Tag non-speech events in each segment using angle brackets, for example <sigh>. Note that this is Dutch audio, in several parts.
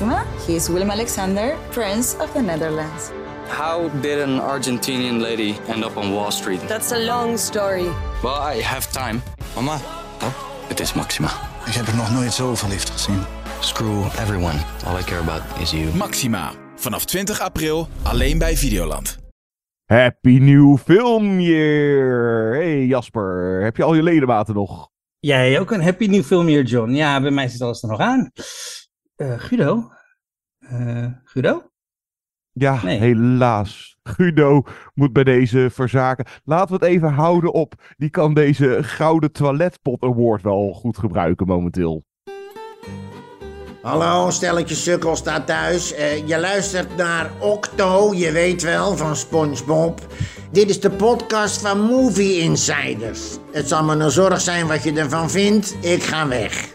Maxima. He is Willem Alexander, Prince of the Netherlands. How did an Argentinian lady end up on Wall Street? That's a long story. Well, I have time. Mama, Het is Maxima. ik heb er nog nooit zo verliefd gezien. Screw everyone. All I care about is you. Maxima. Vanaf 20 april alleen bij Videoland. Happy New Film Year! Hey Jasper, heb je al je ledematen nog? Jij ook een happy nieuw filmjaar, John. Ja, bij mij zit alles er nog aan. Eh Guido? Eh, Guido? Ja, Nee. helaas. Guido moet bij deze verzaken. Laten we het even houden op. Die kan deze Gouden Toiletpot Award wel goed gebruiken momenteel. Hallo, stelletje sukkels daar thuis. Eh, je luistert naar Octo, je weet wel, van SpongeBob. Dit is de podcast van Movie Insiders. Het zal me een zorg zijn wat je ervan vindt. Ik ga weg.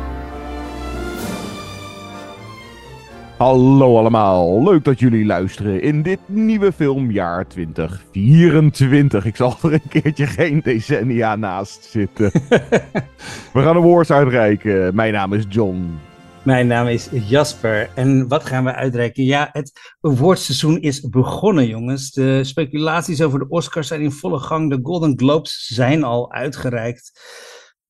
Hallo allemaal, leuk dat jullie luisteren in dit nieuwe filmjaar 2024. Ik zal er een keertje geen decennia naast zitten. <laughs> We gaan awards uitreiken. Mijn naam is John. Mijn naam is Jasper. En wat gaan we uitreiken? Ja, het awardseizoen is begonnen, jongens. De speculaties over de Oscars zijn in volle gang. De Golden Globes zijn al uitgereikt.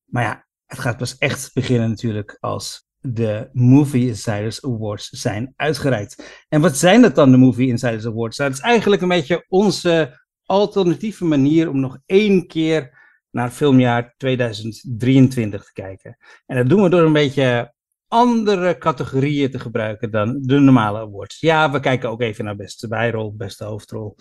Maar ja, het gaat pas echt beginnen natuurlijk als de Movie Insiders Awards zijn uitgereikt. En wat zijn dat dan, de Movie Insiders Awards? Nou, het is eigenlijk een beetje onze alternatieve manier om nog één keer naar filmjaar 2023 te kijken. En dat doen we door een beetje andere categorieën te gebruiken dan de normale awards. Ja, we kijken ook even naar beste bijrol, beste hoofdrol.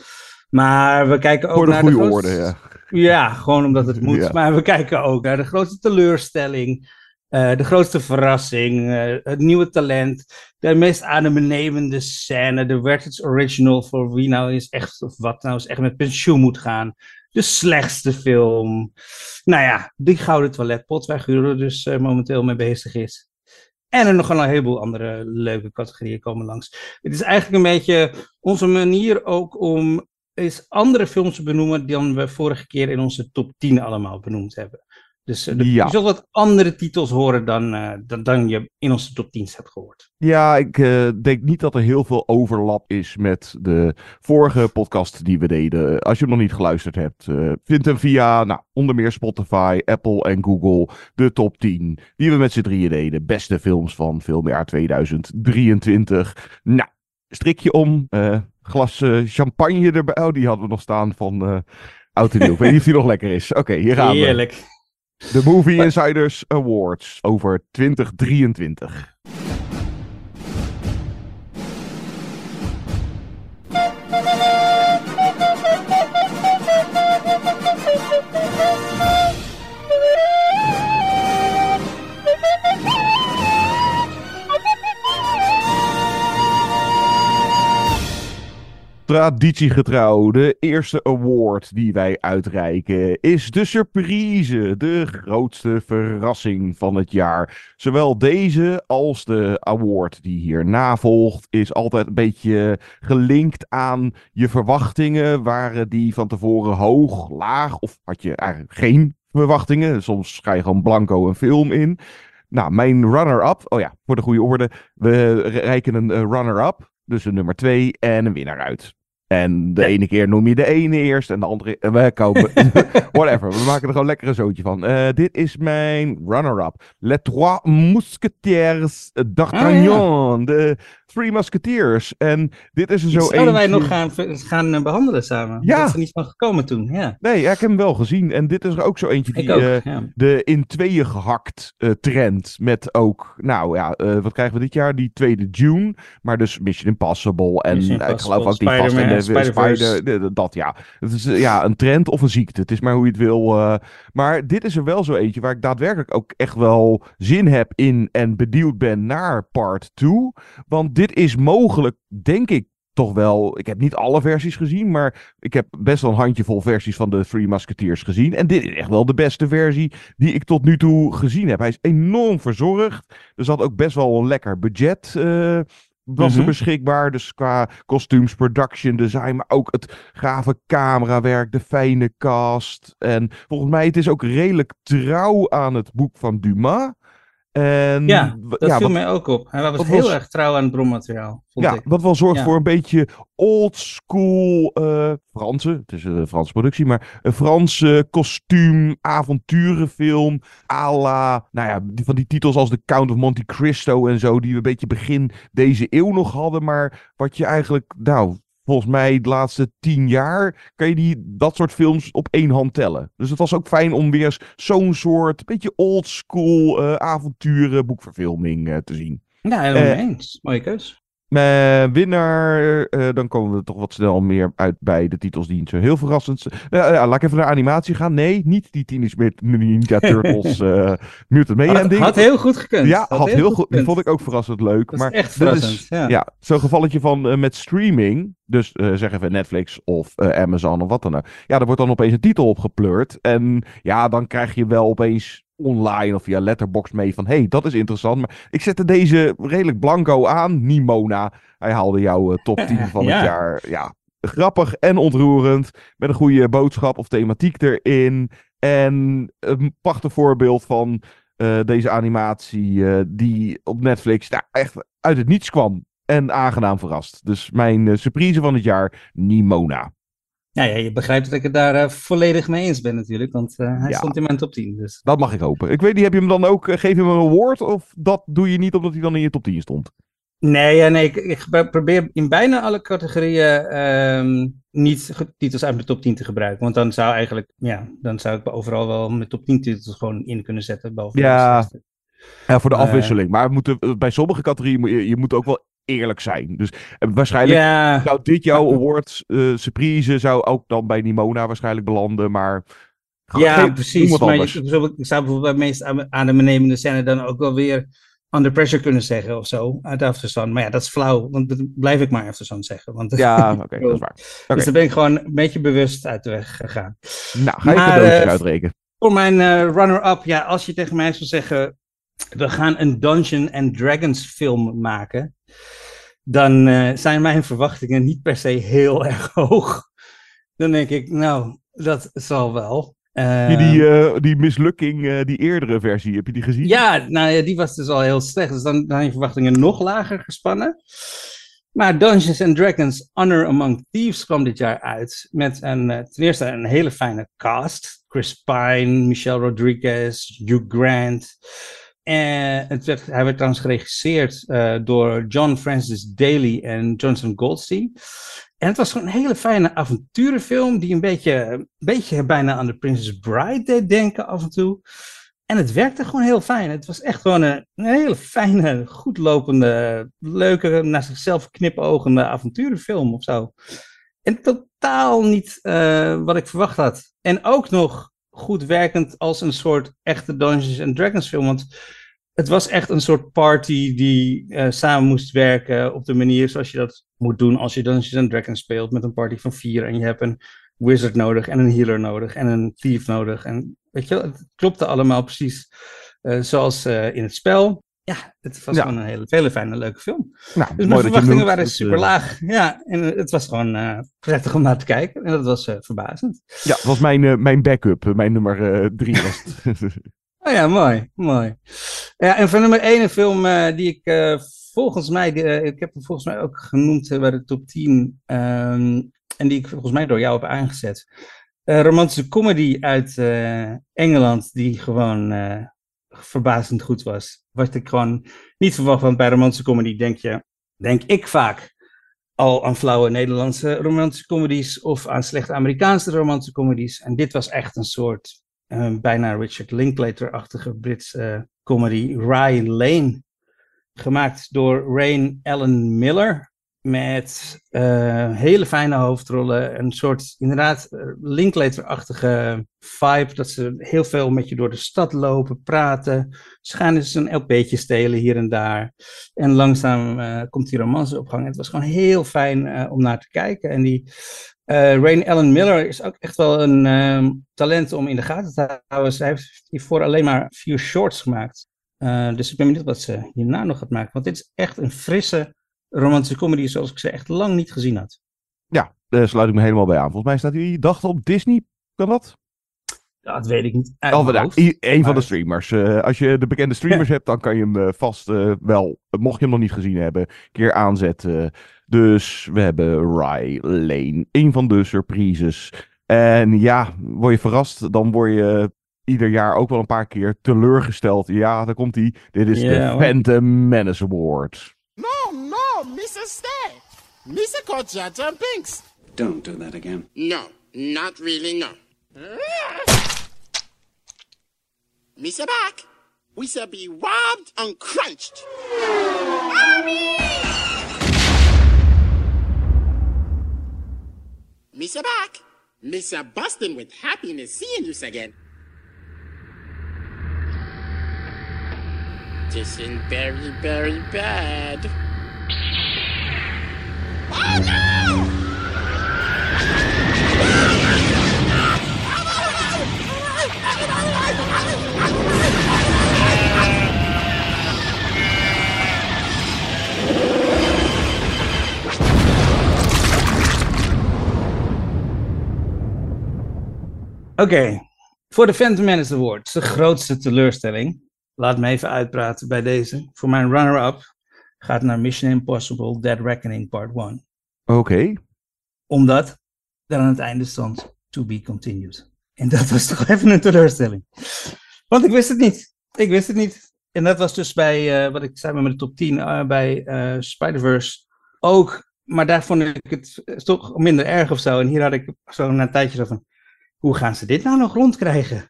Maar we kijken ook Voor de naar goede grootste- orde, ja. Ja, gewoon omdat het <laughs> moet. Ja. Maar we kijken ook naar de grootste teleurstelling, eh, de grootste verrassing, eh, het nieuwe talent, de meest adembenemende scène, de Werther's Original voor wie nou eens echt, of wat nou eens echt met pensioen moet gaan. De slechtste film. Nou ja, die gouden toiletpot waar Guro dus eh, momenteel mee bezig is. En er nog een heleboel andere leuke categorieën komen langs. Het is eigenlijk een beetje onze manier ook om eens andere films te benoemen dan we vorige keer in onze top 10 allemaal benoemd hebben. Dus eh, de- Ja. je zult wat andere titels horen dan, eh, dan, dan je in onze top 10 hebt gehoord. Ja, ik eh, denk niet dat er heel veel overlap is met de vorige podcast die we deden. Als je hem nog niet geluisterd hebt, vind hem via nou, onder meer Spotify, Apple en Google. De top 10 die we met z'n drieën deden. Beste films van filmjaar 2023. Nou, strikje om. eh, glas champagne erbij. Oh, die hadden we nog staan van Oud en Nieuw. Ik weet niet of die nog lekker is. Oké, hier gaan we. Heerlijk. De Movie Insiders Awards over 2023. Traditiegetrouw, de eerste award die wij uitreiken is de surprise, de grootste verrassing van het jaar. Zowel deze als de award die hierna volgt is altijd een beetje gelinkt aan je verwachtingen. Waren die van tevoren hoog, laag of had je eigenlijk geen verwachtingen? Soms ga je gewoon blanco een film in. Nou, mijn runner-up, oh ja, voor de goede orde, we reiken een eh, runner-up. Dus een nummer 2 en een winnaar uit. En de ene keer noem je de ene eerst en de andere. eh, We komen. <laughs> <laughs> Whatever. We maken er gewoon lekker een zootje van. Eh, dit is mijn runner-up. Les Trois Mousquetaires d'Artagnan. De Three Musketeers. En dit is er zo Die zouden wij eentje- nog gaan, gaan eh, behandelen samen. Ja. Dat is er niet van gekomen toen. Ja. Nee, ja, ik heb hem wel gezien. En dit is er ook zo eentje die ook, de in tweeën gehakt eh, trend. Met ook, nou ja, wat krijgen we dit jaar? Die tweede June. Maar dus Mission Impossible. En Mission ik geloof ook die vast in de. Spider, de- de- dat ja. Het is eh, ja, een trend of een ziekte. Het is maar hoe je het wil. eh. maar dit is er wel zo eentje waar ik daadwerkelijk ook echt wel zin heb in en benieuwd ben naar part 2. Want dit is mogelijk, denk ik, toch wel. Ik heb niet alle versies gezien, maar ik heb best wel een handjevol versies van de Three Musketeers gezien. En dit is echt wel de beste versie die ik tot nu toe gezien heb. Hij is enorm verzorgd. Er zat ook best wel een lekker budget. Uh, was er Mhm. beschikbaar. Dus qua kostuums, production, design, maar ook het gave camerawerk, de fijne cast. En volgens mij het is ook redelijk trouw aan het boek van Dumas. En, Ja, dat ja, viel wat- mij ook op. Hij was heel was- erg trouw aan het bronmateriaal, vond ja, ik. wat wel zorgt Ja. voor een beetje old school eh Franse, het is een Franse productie, maar een Franse kostuum, avonturenfilm, à la, nou ja, die, van die titels als The Count of Monte Cristo en zo, die we een beetje begin deze eeuw nog hadden, maar wat je eigenlijk, nou, volgens mij de laatste tien jaar kan je die, dat soort films op één hand tellen. Dus het was ook fijn om weer zo'n soort, beetje old school eh, avonturen, boekverfilming eh, te zien. Ja, helemaal mee eens. Mooie keus. Mijn winnaar, eh, dan komen we toch wat snel meer uit bij de titels die niet zo heel verrassend zijn. Laat ik even naar animatie gaan. Nee, niet die Teenage Mutant Ninja Turtles eh <laughs> Mutant Mayhem Had, ding. had heel goed gekund. Ja, had heel goed. Vond ik ook verrassend leuk. Dat is maar echt verrassend, ja. ja, zo'n gevalletje van eh, met streaming. Dus eh, zeg even Netflix of eh, Amazon of wat dan ook. Ja, er wordt dan opeens een titel opgepleurd. En ja, dan krijg je wel opeens online of via Letterboxd mee van... hey, dat is interessant. Maar ik zette deze redelijk blanco aan. Nimona. Hij haalde jouw eh, top 10 <laughs> van Ja. het jaar. Ja, grappig en ontroerend. Met een goede boodschap of thematiek erin. En een prachtig voorbeeld van eh, deze animatie eh, die op Netflix nou, echt uit het niets kwam. En aangenaam verrast. Dus mijn surprise van het jaar, Nimona. Ja, ja, je begrijpt dat ik het daar eh, volledig mee eens ben natuurlijk, want eh, hij Ja. stond in mijn top 10. Dus. Dat mag ik hopen. Ik weet niet, heb je hem dan ook, eh, geef je hem een award? Of dat doe je niet omdat hij dan in je top 10 stond? Nee, nee ik, probeer in bijna alle categorieën ehm, niet titels uit mijn top 10 te gebruiken. Want dan zou eigenlijk, ja, dan zou ik overal wel mijn top 10 titels gewoon in kunnen zetten. De Ja, ja, voor de afwisseling. Maar moeten, bij sommige categorieën moet je, je moet ook wel eerlijk zijn. Dus eh, waarschijnlijk zou dit jouw award eh, surprise zou ook dan bij Nimona waarschijnlijk belanden. Maar Ja, precies. Maar bijvoorbeeld- ik zou bijvoorbeeld bij meest aan- adembenemende scène dan ook wel weer under pressure kunnen zeggen of zo, uit afstand. Maar ja, dat is flauw, want dat blijf ik maar afstand zeggen. Want, Ja, oké, dat is waar. Dus daar ben ik gewoon een beetje bewust uit de weg gegaan. Nou, ga je Maar, eh, uitrekenen. Voor mijn runner-up, ja, als je tegen mij zou zeggen, we gaan een Dungeon and Dragons film maken, dan eh, zijn mijn verwachtingen niet per se heel <laughs> erg hoog. Dan denk ik, nou, dat zal wel. Je Ehm, die, eh, die mislukking, eh, die eerdere versie, heb je die gezien? Ja, nou ja, die was dus al heel slecht. Dus dan zijn je verwachtingen nog lager gespannen. Maar Dungeons and Dragons Honor Among Thieves kwam dit jaar uit. Met een, ten eerste een hele fijne cast. Chris Pine, Michelle Rodriguez, Hugh Grant. En het werd, hij werd trouwens geregisseerd eh, door John Francis Daly en Jonathan Goldstein. En het was gewoon een hele fijne avonturenfilm die een beetje, een beetje bijna aan The Princess Bride deed denken af en toe. En het werkte gewoon heel fijn. Het was echt gewoon een, hele fijne, goed lopende, leuke, naar zichzelf knipogende avonturenfilm of zo. En totaal niet eh, wat ik verwacht had. En ook nog goed werkend als een soort echte Dungeons and Dragons film. Want het was echt een soort party die eh, samen moest werken op de manier zoals je dat moet doen als je Dungeons and Dragons speelt met een party van vier. En je hebt een wizard nodig en een healer nodig en een thief nodig. En weet je het klopte allemaal precies eh, zoals eh, in het spel. Ja, het was Ja. gewoon een hele, hele fijne, leuke film. Nou, Dus mijn dat je verwachtingen noemt. waren super laag. Ja, en het was gewoon prettig om naar te kijken. En dat was verbazend. Ja, dat was mijn, mijn backup. Mijn nummer drie was het. <laughs> Oh ja, mooi, mooi. Ja, en van nummer één een film eh, die ik eh, volgens mij, eh, ik heb hem volgens mij ook genoemd bij de top 10. ehm, en die ik volgens mij door jou heb aangezet. Romantische comedy uit Engeland die gewoon verbazend goed was. Wat ik gewoon niet verwacht, want bij romantische comedy denk je, denk ik vaak al aan flauwe Nederlandse romantische comedies of aan slechte Amerikaanse romantische comedies. En dit was echt een soort bijna Richard Linklater-achtige Britse eh, comedy, Rye Lane. Gemaakt door Rain Allen Miller. Met uh, hele fijne hoofdrollen. Een soort, inderdaad, Linklater-achtige vibe. Dat ze heel veel met je door de stad lopen, praten. Ze gaan eens een LP'tje stelen hier en daar. En langzaam komt die romance op gang. Het was gewoon heel fijn om naar te kijken. En die uh, Rain Ellen Miller is ook echt wel een um, talent om in de gaten te houden. Zij heeft hiervoor alleen maar vier shorts gemaakt. Uh, dus ik ben benieuwd wat ze hierna nog gaat maken. Want dit is echt een frisse romantische comedy zoals ik ze echt lang niet gezien had. Ja, daar sluit ik me helemaal bij aan. Volgens mij staat u dacht op Disney. Kan dat? Ja, dat weet ik niet. Oh, nou, een maar... van de streamers. Uh, als je de bekende streamers <laughs> hebt, dan kan je hem uh, vast uh, wel, mocht je hem nog niet gezien hebben, een keer aanzetten. Dus we hebben Rye Lane, een van de surprises. En ja, word je verrast, dan word je ieder jaar ook wel een paar keer teleurgesteld. Ja, daar komt hij. Dit is yeah, de Phantom Menace Award. No, no, Mr. Stay. Mr. Kochata and Pinks. Don't do that again. No, not really, no. Mr. Back, we shall be robbed and crunched. Mr. Back, Mr. Bustin with happiness seeing you again. This is very, very bad. Oh no! Oké, okay. voor de Phantom Menace Award, de grootste teleurstelling. Laat me even uitpraten bij deze. Voor mijn runner-up gaat naar Mission Impossible Dead Reckoning Part 1. Oké. Okay. Omdat er aan het einde stond To Be Continued. En dat was <laughs> toch even een teleurstelling. Want ik wist het niet. Ik wist het niet. En dat was dus bij, uh, wat ik zei met de top 10, uh, bij uh, Spider-Verse ook. Maar daar vond ik het toch minder erg of zo. En hier had ik zo na een tijdje zo van, hoe gaan ze dit nou nog rondkrijgen? <laughs>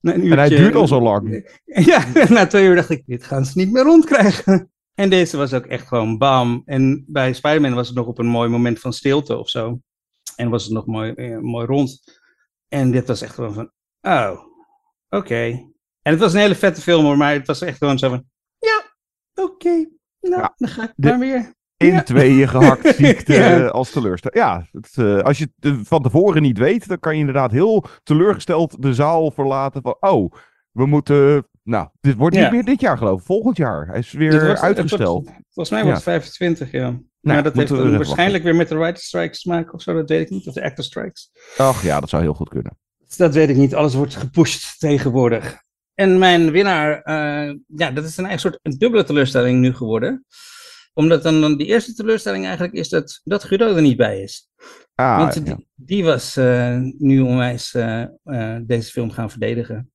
uurtje, en hij duurt al zo lang. <laughs> Ja, na twee uur dacht ik, dit gaan ze niet meer rondkrijgen. <laughs> En deze was ook echt gewoon bam. En bij Spider-Man was het nog op een mooi moment van stilte of zo. En was het nog mooi, eh, mooi rond. En dit was echt gewoon van, oh, oké. Okay. En het was een hele vette film hoor, maar het was echt gewoon zo van, ja, oké. Okay. Nou, ja, dan ga ik maar weer in ja. tweeën gehakt <laughs> ziekte ja. als teleurstelling. Ja, het, uh, als je het van tevoren niet weet, dan kan je inderdaad heel teleurgesteld de zaal verlaten van, oh, we moeten, nou, dit wordt niet meer dit jaar geloof ik, volgend jaar. Hij is weer was, uitgesteld. Wordt, volgens mij wordt het 25, ja. Nou, maar dat heeft dan waarschijnlijk weer met de writer strikes te maken of zo, dat weet ik niet. Of de actor strikes. Ach ja, dat zou heel goed kunnen. Dat weet ik niet. Alles wordt gepusht tegenwoordig. En mijn winnaar, uh, ja, dat is een eigen soort een dubbele teleurstelling nu geworden omdat dan, dan die eerste teleurstelling eigenlijk is dat, dat Guido er niet bij is. Ah, Want die, die was uh, nu onwijs uh, uh, deze film gaan verdedigen.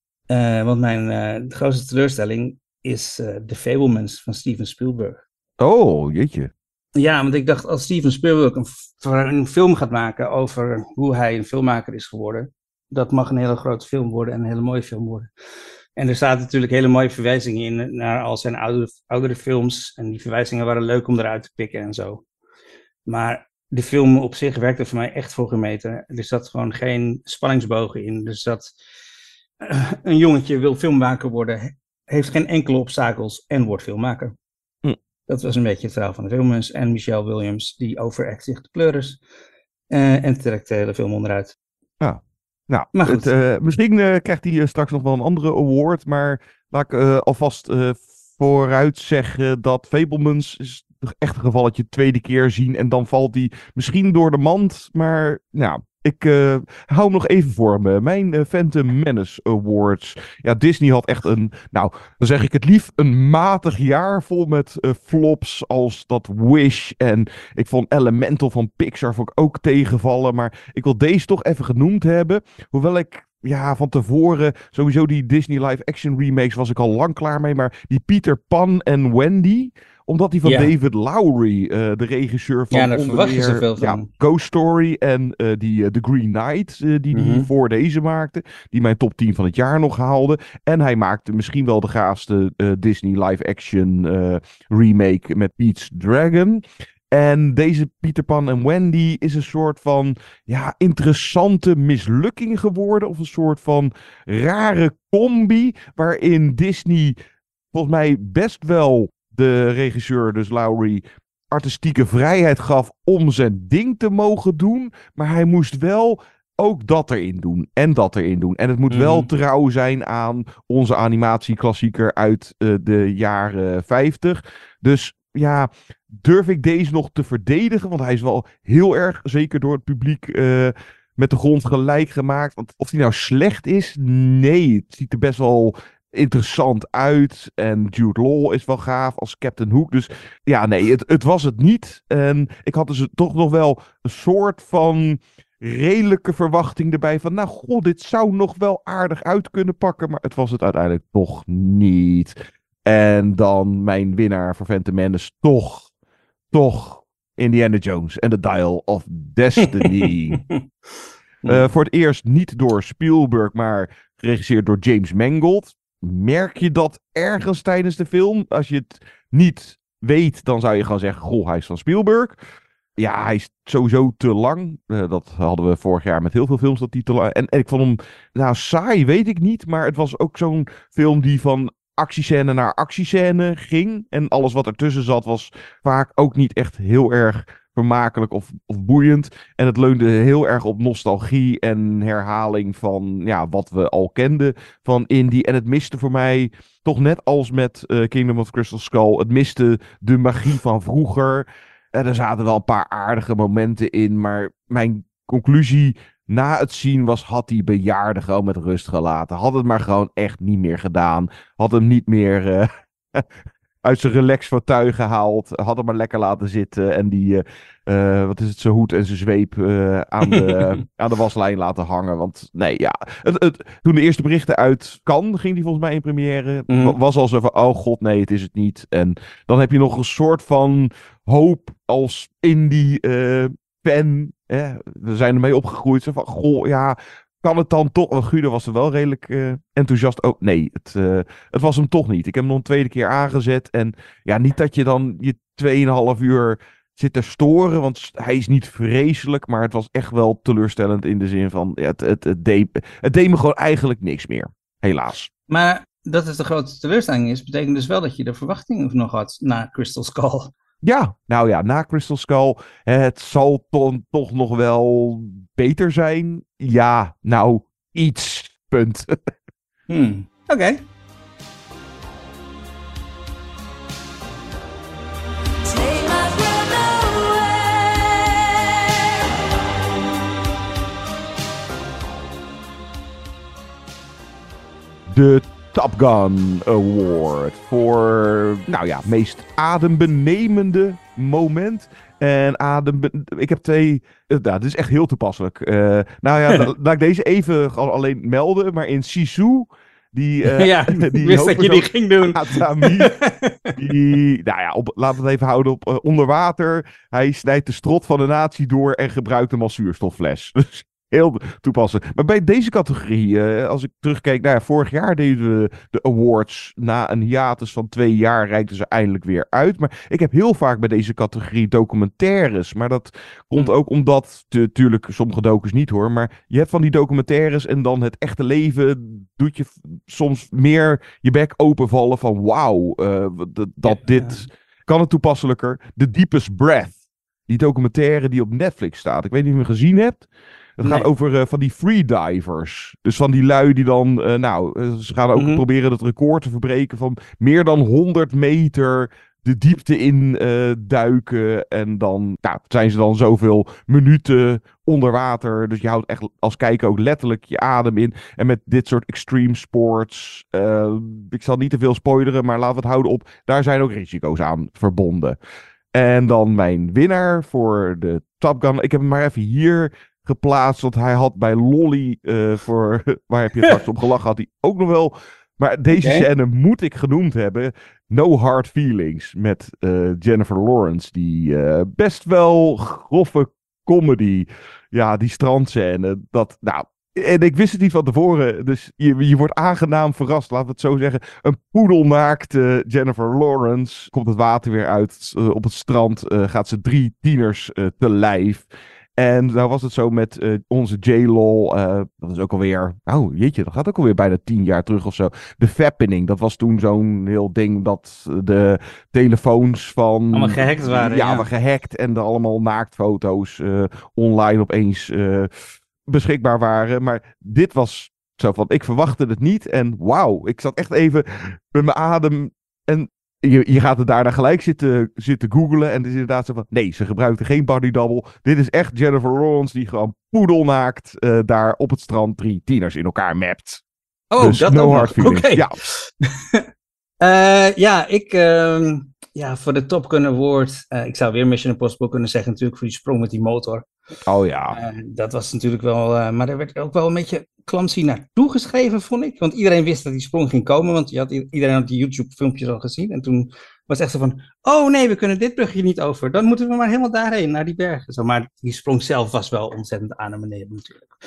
want mijn grootste teleurstelling is The Fablemans van Steven Spielberg. Oh, jeetje. Ja, want ik dacht als Steven Spielberg een, een film gaat maken over hoe hij een filmmaker is geworden, dat mag een hele grote film worden en een hele mooie film worden. En er zaten natuurlijk hele mooie verwijzingen in naar al zijn oudere, oudere films. En die verwijzingen waren leuk om eruit te pikken en zo. Maar de film op zich werkte voor mij echt voor gemeten. Er zat gewoon geen spanningsbogen in. Zat uh, <clears throat> een jongetje wil filmmaker worden, heeft geen enkele obstakels en wordt filmmaker. Hm. Dat was een beetje het verhaal van de filmers. En Michelle Williams, die overact zich de pleuris. Uh, en trekt de hele film onderuit. Ja. Nou, het, uh, misschien uh, krijgt hij uh, straks nog wel een andere award. Maar laat ik alvast vooruit zeggen dat Fablemans is echt een gevalletje tweede keer zien. En dan valt hij misschien door de mand. Maar nou, ik uh, hou hem nog even voor me. Mijn uh, Phantom Menace Awards. Ja, Disney had echt een, nou, dan zeg ik het lief, een matig jaar vol met uh, flops als dat Wish. En ik vond Elemental van Pixar vond ik ook tegenvallen. Maar ik wil deze toch even genoemd hebben. Hoewel ik ja, van tevoren, sowieso die Disney live action remakes was ik al lang klaar mee. Maar die Peter Pan en Wendy, omdat hij van David Lowry, uh, de regisseur van ja, daar verwacht je zoveel van. Ja, Ghost Story en uh, die uh, The Green Knight, die hij mm -hmm. voor deze maakte. Die mijn top 10 van het jaar nog haalde. En hij maakte misschien wel de gaafste Disney live action remake met Pete's Dragon. En deze Peter Pan en Wendy is een soort van ja, interessante mislukking geworden. Of een soort van rare combi. Waarin Disney volgens mij best wel de regisseur, dus Lowry, artistieke vrijheid gaf om zijn ding te mogen doen. Maar hij moest wel ook dat erin doen en dat erin doen. En het moet wel Mhm. trouw zijn aan onze animatieklassieker uit eh, de jaren 50. Dus ja, durf ik deze nog te verdedigen? Want hij is wel heel erg, zeker door het publiek, eh, met de grond gelijk gemaakt. Want of hij nou slecht is, nee. Het ziet er best wel interessant uit. En Jude Law is wel gaaf als Captain Hook. Dus ja, nee, het, het was het niet. En ik had dus toch nog wel een soort van redelijke verwachting erbij. Van nou, god, dit zou nog wel aardig uit kunnen pakken. Maar het was het uiteindelijk toch niet. En dan mijn winnaar voor Phantom Menace toch, toch Indiana Jones en The Dial of Destiny. <laughs> Eh, voor het eerst niet door Spielberg, maar geregisseerd door James Mangold. Merk je dat ergens tijdens de film? Als je het niet weet, dan zou je gewoon zeggen: Goh, hij is van Spielberg. Ja, hij is sowieso te lang. Eh, dat hadden we vorig jaar met heel veel films. Dat lang. En, en ik vond hem, nou, saai weet ik niet. Maar het was ook zo'n film die van actiescène naar actiescène ging. En alles wat ertussen zat, was vaak ook niet echt heel erg vermakelijk of, of boeiend. En het leunde heel erg op nostalgie en herhaling van ja, wat we al kenden van Indie. En het miste voor mij, toch net als met eh, Kingdom of Crystal Skull, het miste de magie van vroeger. En er zaten wel een paar aardige momenten in, maar mijn conclusie na het zien was, had die bejaarde gewoon met rust gelaten. Had het maar gewoon echt niet meer gedaan. Had hem niet meer eh, <laughs> uit zijn relaxfauteuil gehaald. Had hem maar lekker laten zitten. En die, eh, eh, wat is het, zijn hoed en zijn zweep eh, aan, de, <laughs> aan de waslijn laten hangen. Want nee, ja. Het, het, toen de eerste berichten uit kan, ging die volgens mij in première. Mhm. wa- Was al zo van, oh god, nee, het is het niet. En dan heb je nog een soort van hoop als indie eh, fan. Hè? We zijn ermee opgegroeid. Zo van, goh, ja, kan het dan toch? Want Guido was er wel redelijk eh, enthousiast. Oh, nee, het, eh, het was hem toch niet. Ik heb hem nog een tweede keer aangezet. En ja, niet dat je dan je 2,5 uur zit te storen. Want hij is niet vreselijk. Maar het was echt wel teleurstellend in de zin van... Ja, het, het, het, deed, het deed me gewoon eigenlijk niks meer. Helaas. Maar dat het de grote teleurstelling is, betekent dus wel dat je de verwachtingen nog had na Crystal Skull. Ja, nou ja, na Crystal Skull, het zal ton- toch nog wel beter zijn. Ja, nou, iets. Punt. <laughs> Hmm. Oké. De Top Gun Award voor, nou ja, meest adembenemende moment. En adem, ik heb twee, eh, nou, dit is echt heel toepasselijk. Eh, nou ja, <laughs> la- laat ik deze even al- alleen melden, maar in Sisu, die, <laughs> Ja, <laughs> ik wist dat je die ging doen. Atami, die, nou ja, op, laten we het even houden op onder water. Hij snijdt de strot van de natie door en gebruikt hem als zuurstoffles. Dus heel toepasselijk. Maar bij deze categorie, eh, als ik terugkijk, nou ja, vorig jaar deden we de awards. Na een hiatus van twee jaar reikten ze eindelijk weer uit. Maar ik heb heel vaak bij deze categorie documentaires. Maar dat komt ook omdat, natuurlijk, sommige docus niet hoor. Maar je hebt van die documentaires en dan het echte leven doet je soms meer je bek openvallen van wauw, eh, dat, dat dit kan het toepasselijker. The Deepest Breath. Die documentaire die op Netflix staat. Ik weet niet of je hem gezien hebt. Het gaat over eh, van die freedivers. Dus van die lui die dan, eh, nou, eh, ze gaan ook Mhm. proberen het record te verbreken van meer dan 100 meter de diepte in duiken. En dan nou, zijn ze dan zoveel minuten onder water. Dus je houdt echt als kijker ook letterlijk je adem in. En met dit soort extreme sports, ik zal niet te veel spoileren, maar laten we het houden op. Daar zijn ook risico's aan verbonden. En dan mijn winnaar voor de Top Gun. Ik heb hem maar even hier geplaatst. Want hij had bij Lolly, eh, voor <laughs> waar heb je straks <laughs> op gelachen, had hij ook nog wel. Maar deze scène moet ik genoemd hebben. No Hard Feelings met eh, Jennifer Lawrence. Die eh, best wel grove comedy. Ja, die strandscène. Dat, nou, En ik wist het niet van tevoren. Dus je, je wordt aangenaam verrast, laten we het zo zeggen. Een poedelnaakte Jennifer Lawrence komt het water weer uit. Uh, op het strand uh, gaat ze drie tieners uh, te lijf. En nou was het zo met uh, onze J-Lol. Uh, dat is ook alweer. Oh, jeetje, dat gaat ook alweer bijna tien jaar terug of zo. De Fappening. Dat was toen zo'n heel ding dat de telefoons van. Allemaal gehackt waren. Ja, ja. gehackt. En er allemaal naaktfoto's uh, online opeens beschikbaar waren. Maar dit was zo van. Ik verwachtte het niet. En wauw, ik zat echt even met mijn adem. En je, je gaat het daarna gelijk zitten, zitten googlen. En het is inderdaad zo van. Nee, ze gebruikten geen body double. Dit is echt Jennifer Lawrence die gewoon poedelnaakt uh, daar op het strand drie tieners in elkaar mapt. Oh, dus dat no ook hard feelings. Ja. Uh, <laughs> ja, ik. Uh, ja, voor de Top Gun Award. Uh, ik zou weer Mission Impossible kunnen zeggen, natuurlijk, voor die sprong met die motor. Oh ja. Uh, dat was natuurlijk wel. uh, maar er werd ook wel een beetje clumsy naartoe geschreven, vond ik. Want iedereen wist dat die sprong ging komen. Want je had, iedereen had die YouTube-filmpjes al gezien. En toen was het echt zo van. Oh nee, we kunnen dit brugje niet over. Dan moeten we maar helemaal daarheen, naar die bergen. Zo, maar die sprong zelf was wel ontzettend aan en beneden, natuurlijk.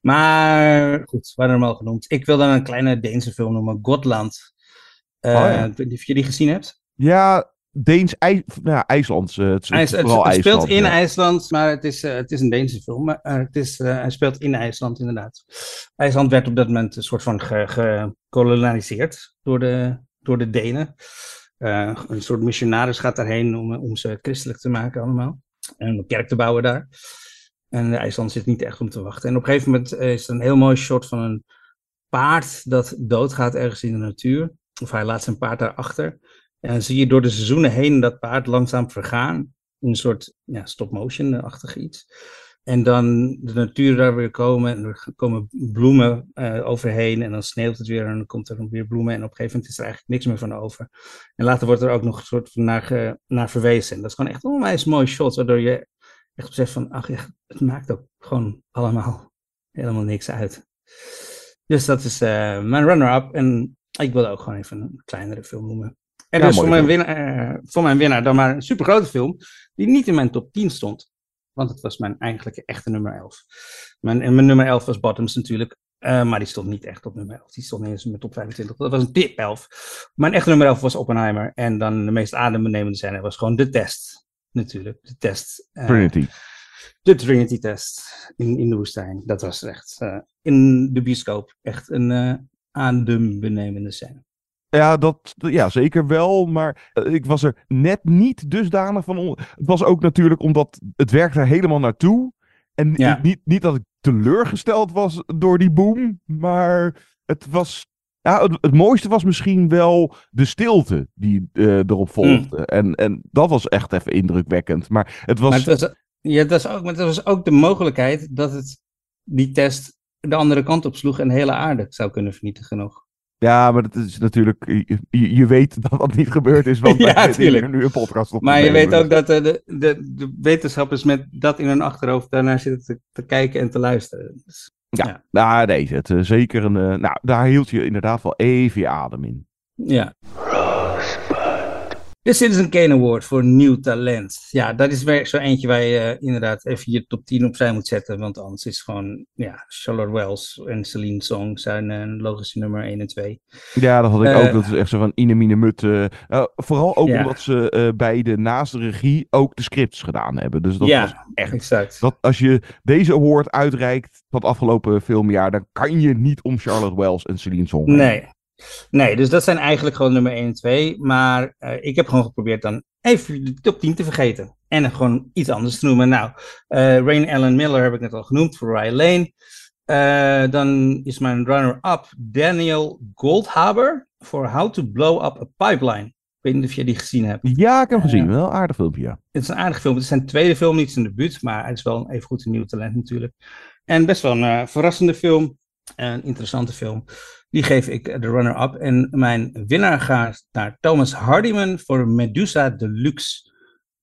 Maar goed, we hadden hem al genoemd. Ik wil dan een kleine Deense film noemen: Gotland. Uh, Oh, ja. Ik weet niet of je die gezien hebt. Ja, Deens, nou, IJslands. uh, het, is het, vooral het speelt IJsland, in ja. IJsland, maar het is, eh, het is een Deense film. Maar eh, het is, eh, hij speelt in IJsland, inderdaad. IJsland werd op dat moment een soort van ge- gekolonialiseerd door de, door de Denen. Eh, een soort missionaris gaat daarheen om, om ze christelijk te maken allemaal. En een kerk te bouwen daar. En IJsland zit niet echt om te wachten. En op een gegeven moment eh, is er een heel mooi shot van een paard dat doodgaat ergens in de natuur. Of hij laat zijn paard daarachter. En dan zie je door de seizoenen heen dat paard langzaam vergaan. In een soort ja, stop-motion-achtig iets. En dan de natuur daar weer komen. En er komen bloemen eh, overheen. En dan sneeuwt het weer. En dan komt er weer bloemen. En op een gegeven moment is er eigenlijk niks meer van over. En later wordt er ook nog een soort van naar, naar verwezen. En dat is gewoon echt een onwijs mooi shot. Waardoor je echt beseft van, ach ja, het maakt ook gewoon allemaal <laughs> helemaal niks uit. Dus dat is eh, mijn runner-up. En ik wilde ook gewoon even een kleinere film noemen. En Ja, dus voor mijn, winnaar, eh, voor mijn winnaar dan maar een supergrote film. Die niet in mijn top 10 stond. Want het was mijn eigenlijke echte nummer 11. Mijn, en mijn nummer 11 was Bottoms natuurlijk. eh, maar die stond niet echt op nummer 11. Die stond niet eens in mijn top 25. Dat was een tip 11. Mijn echte nummer 11 was Oppenheimer. En dan de meest adembenemende scène was gewoon de test. Natuurlijk, de test. eh, Trinity. de Trinity Test in, in de woestijn. Dat was echt in de bioscoop echt een adembenemende scène. Ja, dat, ja, zeker wel. Maar eh, ik was er net niet dusdanig van. on- Het was ook natuurlijk omdat het werkte er helemaal naartoe. En Ja. niet, niet dat ik teleurgesteld was door die boom. Maar het was. Ja, het, het mooiste was misschien wel de stilte die eh, erop volgde. En, en dat was echt even indrukwekkend. Maar het was. Maar het was, ja, dat, is ook, maar dat was ook de mogelijkheid dat het, die test de andere kant op sloeg en de hele aarde zou kunnen vernietigen nog. Ja, maar dat is natuurlijk. Je, weet dat dat niet gebeurd is. Want <laughs> Ja, wij zitten hier tuurlijk. nu een podcast op. Maar je weet ook dat eh, de, de, de wetenschappers met dat in hun achterhoofd daarnaar zitten te, te kijken en te luisteren. Dus, Ja, Nou, nee, het, eh, zeker een. eh, nou, daar hield je inderdaad wel even je adem in. Ja. De Citizen Kane Award voor nieuw talent. Ja, dat is zo eentje waar je eh, inderdaad even je top 10 opzij moet zetten. Want anders is gewoon, ja, Charlotte Wells en Celine Song zijn een logische nummer 1 en 2. Ja, dat had ik Eh, ook. Dat is echt zo van Ine Mine Mut. eh, eh, vooral ook Ja. omdat ze eh, bij de naast de regie ook de scripts gedaan hebben. Dus dat Ja, was echt. Exact. Dat als je deze award uitreikt van het afgelopen filmjaar, dan kan je niet om Charlotte Wells en Celine Song. Nee. Nee, dus dat zijn eigenlijk gewoon nummer 1 en 2. Maar eh, ik heb gewoon geprobeerd dan even de top 10 te vergeten. En gewoon iets anders te noemen. Nou, eh Rain Allen Miller heb ik net al genoemd voor Ryan Lane. Eh, dan is mijn runner-up Daniel Goldhaber voor How to Blow Up a Pipeline. Ik weet niet of je die gezien hebt. Ja, ik heb hem gezien. Wel een aardig filmpje, ja. Het is een aardig film. Het is zijn tweede film, niet zijn debuut, maar het is wel een even goed een nieuw talent natuurlijk. En best wel een verrassende film. Een interessante film. Die geef ik de runner-up. En mijn winnaar gaat naar Thomas Hardiman voor Medusa Deluxe.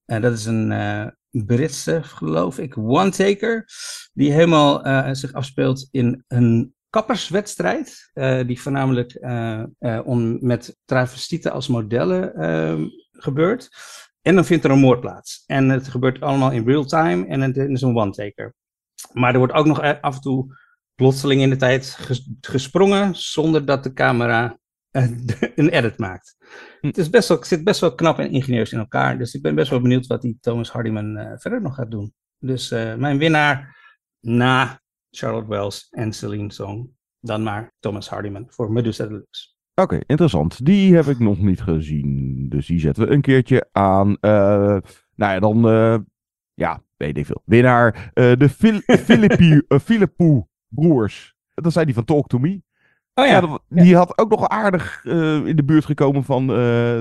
En dat is een eh, Britse, geloof ik, one-taker. Die helemaal eh, zich afspeelt in een kapperswedstrijd. eh, die voornamelijk om, met travestieten als modellen eh, gebeurt. En dan vindt er een moord plaats. En het gebeurt allemaal in real time en het is een one-taker. Maar er wordt ook nog af en toe plotseling in de tijd ges- gesprongen zonder dat de camera <laughs> een edit maakt. Hm. Het is best wel, zit best wel knap en ingenieus in elkaar. Dus ik ben best wel benieuwd wat die Thomas Hardiman eh, verder nog gaat doen. Dus eh, mijn winnaar na Charlotte Wells en Celine Song, dan maar Thomas Hardiman voor Medusa Deluxe. Oké, interessant. Die heb ik nog niet gezien. Dus die zetten we een keertje aan. Eh, nou ja, dan... eh, ja, weet ik veel. Winnaar. eh, de Fil Filippi- <laughs> Philippou broers. Dat zijn die van Talk To Me. Oh Ja, ja, dat- die had ook nog aardig eh, in de buurt gekomen van eh,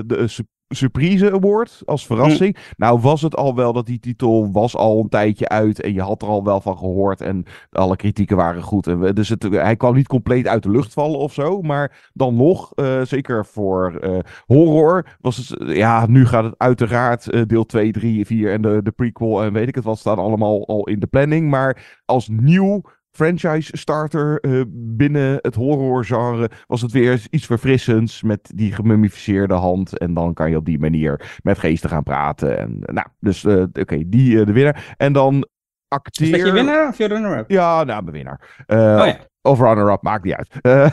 de eh, Su- Surprise Award als verrassing. Hm. Nou was het al wel dat die titel was al een tijdje uit en je had er al wel van gehoord en alle kritieken waren goed. En we- dus het, hij kwam niet compleet uit de lucht vallen of zo, maar dan nog, zeker voor horror, was het, ja, nu gaat het uiteraard eh, deel 2, 3, 4 en de, de prequel en weet ik het wat staan allemaal al in de planning. Maar als nieuw franchise starter eh, binnen het horrorgenre was het weer iets verfrissends met die gemummificeerde hand. En dan kan je op die manier met geesten gaan praten. En, nou, dus eh, oké, die eh, de winnaar. En dan acteer... Is dat je winnaar of je runner-up? Ja, nou, mijn winnaar. Eh, Oh ja. Of runner-up, maakt niet uit. Eh,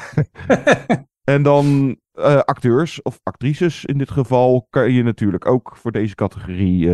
<laughs> en dan eh, acteurs of actrices in dit geval kan je natuurlijk ook voor deze categorie...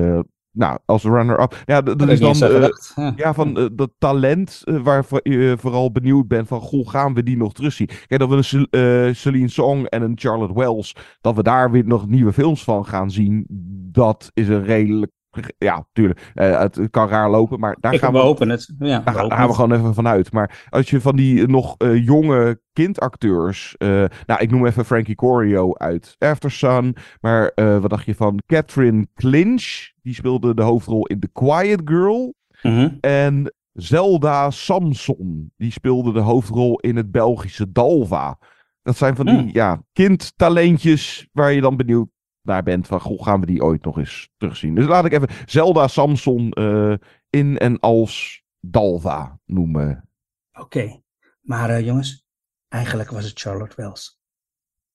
nou, als runner-up. Ja, dat is dan eh. Ja. ja, van eh, dat talent eh, waarvoor je vooral benieuwd bent van, goh, gaan we die nog terugzien? Kijk, dat we een Cel- Celine Song en een Charlotte Wells, dat we daar weer nog nieuwe films van gaan zien, dat is een redelijk, ja, tuurlijk, eh, het kan raar lopen, maar daar Ik gaan we hopen het. Ja, Daar, we gaan we gewoon even vanuit. Maar als je van die nog eh, jonge kindacteurs. eh, nou, ik noem even Frankie Corio uit After Sun. Maar wat dacht je van Catherine Clinch? Die speelde de hoofdrol in The Quiet Girl. Mhm. En Zelda Samson. Die speelde de hoofdrol in het Belgische Dalva. Dat zijn van die Hmm. ja, kindtalentjes waar je dan benieuwd naar bent. Van, goh, gaan we die ooit nog eens terugzien? Dus laat ik even Zelda Samson eh, in en als Dalva noemen. Oké, maar eh, jongens, eigenlijk was het Charlotte Wells.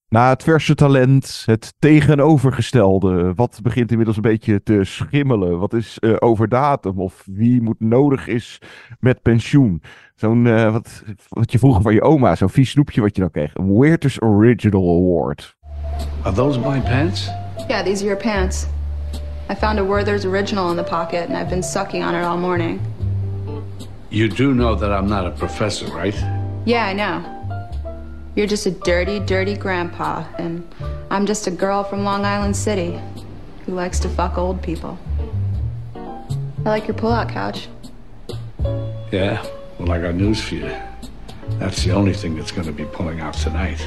Na het verse talent, het tegenovergestelde. Wat begint inmiddels een beetje te schimmelen? Wat is eh, over datum? Of wie moet nodig is met pensioen? Zo'n, eh, wat, wat je vroeger van je oma, zo'n vies snoepje wat je dan kreeg. Een Weirdest Original Award. Are those my pants? Yeah, these are your pants. I found a Werther's original in the pocket, and I've been sucking on it all morning. You do know that I'm not a professor, right? Yeah, I know. You're just a dirty, dirty grandpa, and I'm just a girl from Long Island City who likes to fuck old people. I like your pull-out couch. Yeah. Well, I got news for you. That's the only thing that's going to be pulling out tonight.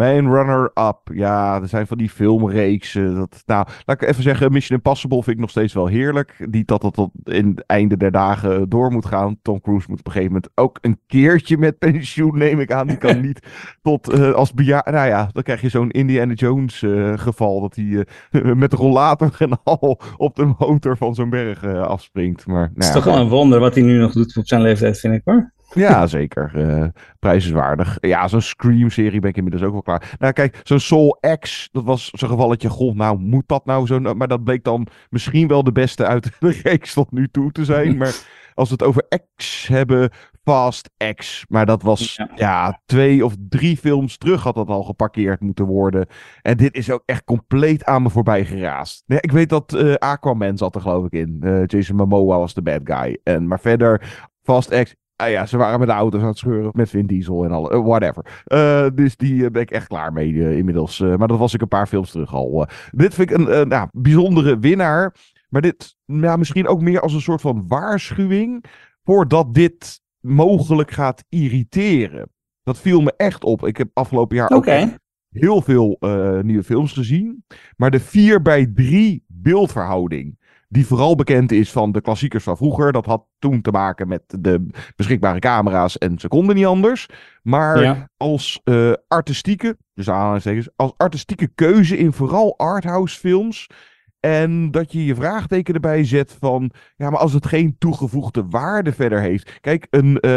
Mijn runner-up. Ja, er zijn van die filmreeksen. Dat, nou, laat ik even zeggen, Mission Impossible vind ik nog steeds wel heerlijk. Niet dat dat tot in het einde der dagen door moet gaan. Tom Cruise moet op een gegeven moment ook een keertje met pensioen, neem ik aan. Die kan <laughs> niet tot eh, als bejaard. Nou ja, dan krijg je zo'n Indiana Jones eh, geval. Dat hij eh, <laughs> met rollator en al op de motor van zo'n berg afspringt. Maar, Het nou is ja, toch wel een wonder wat hij nu nog doet op zijn leeftijd, vind ik hoor. <laughs> ja, zeker. eh prijzenswaardig. Ja, zo'n Scream-serie ben ik inmiddels ook wel klaar. Nou, kijk, zo'n Soul X, dat was zo'n gevalletje. Goh, nou, moet dat nou zo? Maar dat bleek dan misschien wel de beste uit de <laughs> reeks tot nu toe te zijn. Maar als we het over X hebben, Fast X. Maar dat was, Ja. ja. twee of drie films terug had dat al geparkeerd moeten worden. En dit is ook echt compleet aan me voorbij geraast. Nee, ik weet dat eh, Aquaman zat er geloof ik in. Eh, Jason Momoa was de bad guy. En, maar verder, Fast X, Ah ja, ze waren met de auto's aan het scheuren met Vin Diesel en al. eh, whatever. Eh, dus die eh, ben ik echt klaar mee inmiddels. Maar dat was ik een paar films terug al. Dit vind ik een nou, bijzondere winnaar. Maar dit ja, misschien ook meer als een soort van waarschuwing. Voordat dit mogelijk gaat irriteren. Dat viel me echt op. Ik heb afgelopen jaar ook heel veel nieuwe films gezien. Maar de 4 bij 3 beeldverhouding. Die vooral bekend is van de klassiekers van vroeger. Dat had toen te maken met de beschikbare camera's en ze konden niet anders. Maar Ja. als eh, artistieke, dus aanhalingstekens, als artistieke keuze in vooral arthouse films. En dat je je vraagteken erbij zet van, ja, maar als het geen toegevoegde waarde verder heeft. Kijk, een, eh,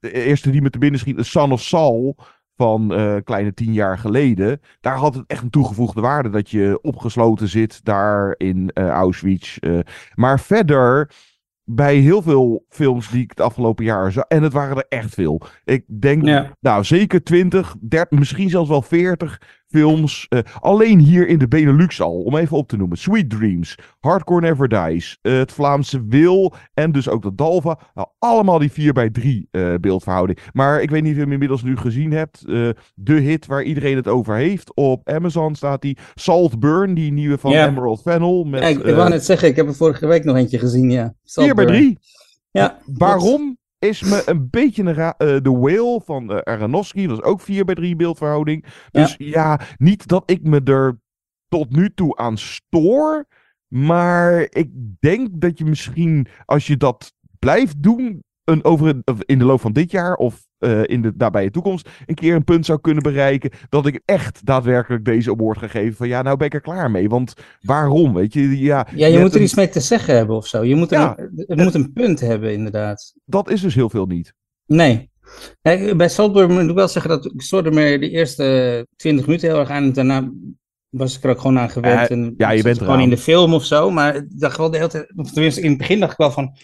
de eerste die me te binnen schiet, een Son of Saul van een kleine tien jaar geleden. Daar had het echt een toegevoegde waarde dat je opgesloten zit daar in eh, Auschwitz. eh. maar verder bij heel veel films die ik het afgelopen jaar zag. En het waren er echt veel. Ik denk, Ja. nou zeker 20, 30, misschien zelfs wel 40 films. eh, alleen hier in de Benelux al, om even op te noemen. Sweet Dreams, Hardcore Never Dies, eh, het Vlaamse Wil en dus ook de Dalva. Nou, allemaal die 4 bij 3 eh, beeldverhouding. Maar ik weet niet of je hem inmiddels nu gezien hebt. de hit waar iedereen het over heeft. Op Amazon staat die Saltburn, die nieuwe van Ja. Emerald Fennel. Met, Ja, ik, ik wou net zeggen, ik heb er vorige week nog eentje gezien, ja. 4 bij Saltburn. 3. Ja. Waarom is me een beetje een ra- eh, de Whale van eh, Aronofsky. Dat is ook 4 bij 3 beeldverhouding. Dus ja. niet dat ik me er tot nu toe aan stoor. Maar ik denk dat je misschien, als je dat blijft doen, een over in de loop van dit jaar of eh, in de nabije toekomst, een keer een punt zou kunnen bereiken. Dat ik echt daadwerkelijk deze award ga geven. Van ja, nou ben ik er klaar mee. Want waarom? Weet je, ja, Ja, je, moet er een- iets mee te zeggen hebben of zo. Je moet er Ja. een, het moet een punt hebben, inderdaad. Dat is dus heel veel niet. Nee. Kijk, bij Saltburn moet ik wel zeggen dat ik stoorde me de eerste 20 minuten heel erg aan. En daarna was ik er ook gewoon aan gewend. Eh, en ja, je bent gewoon in de film of zo. Maar ik dacht wel de hele tijd, of tenminste in het begin dacht ik wel van,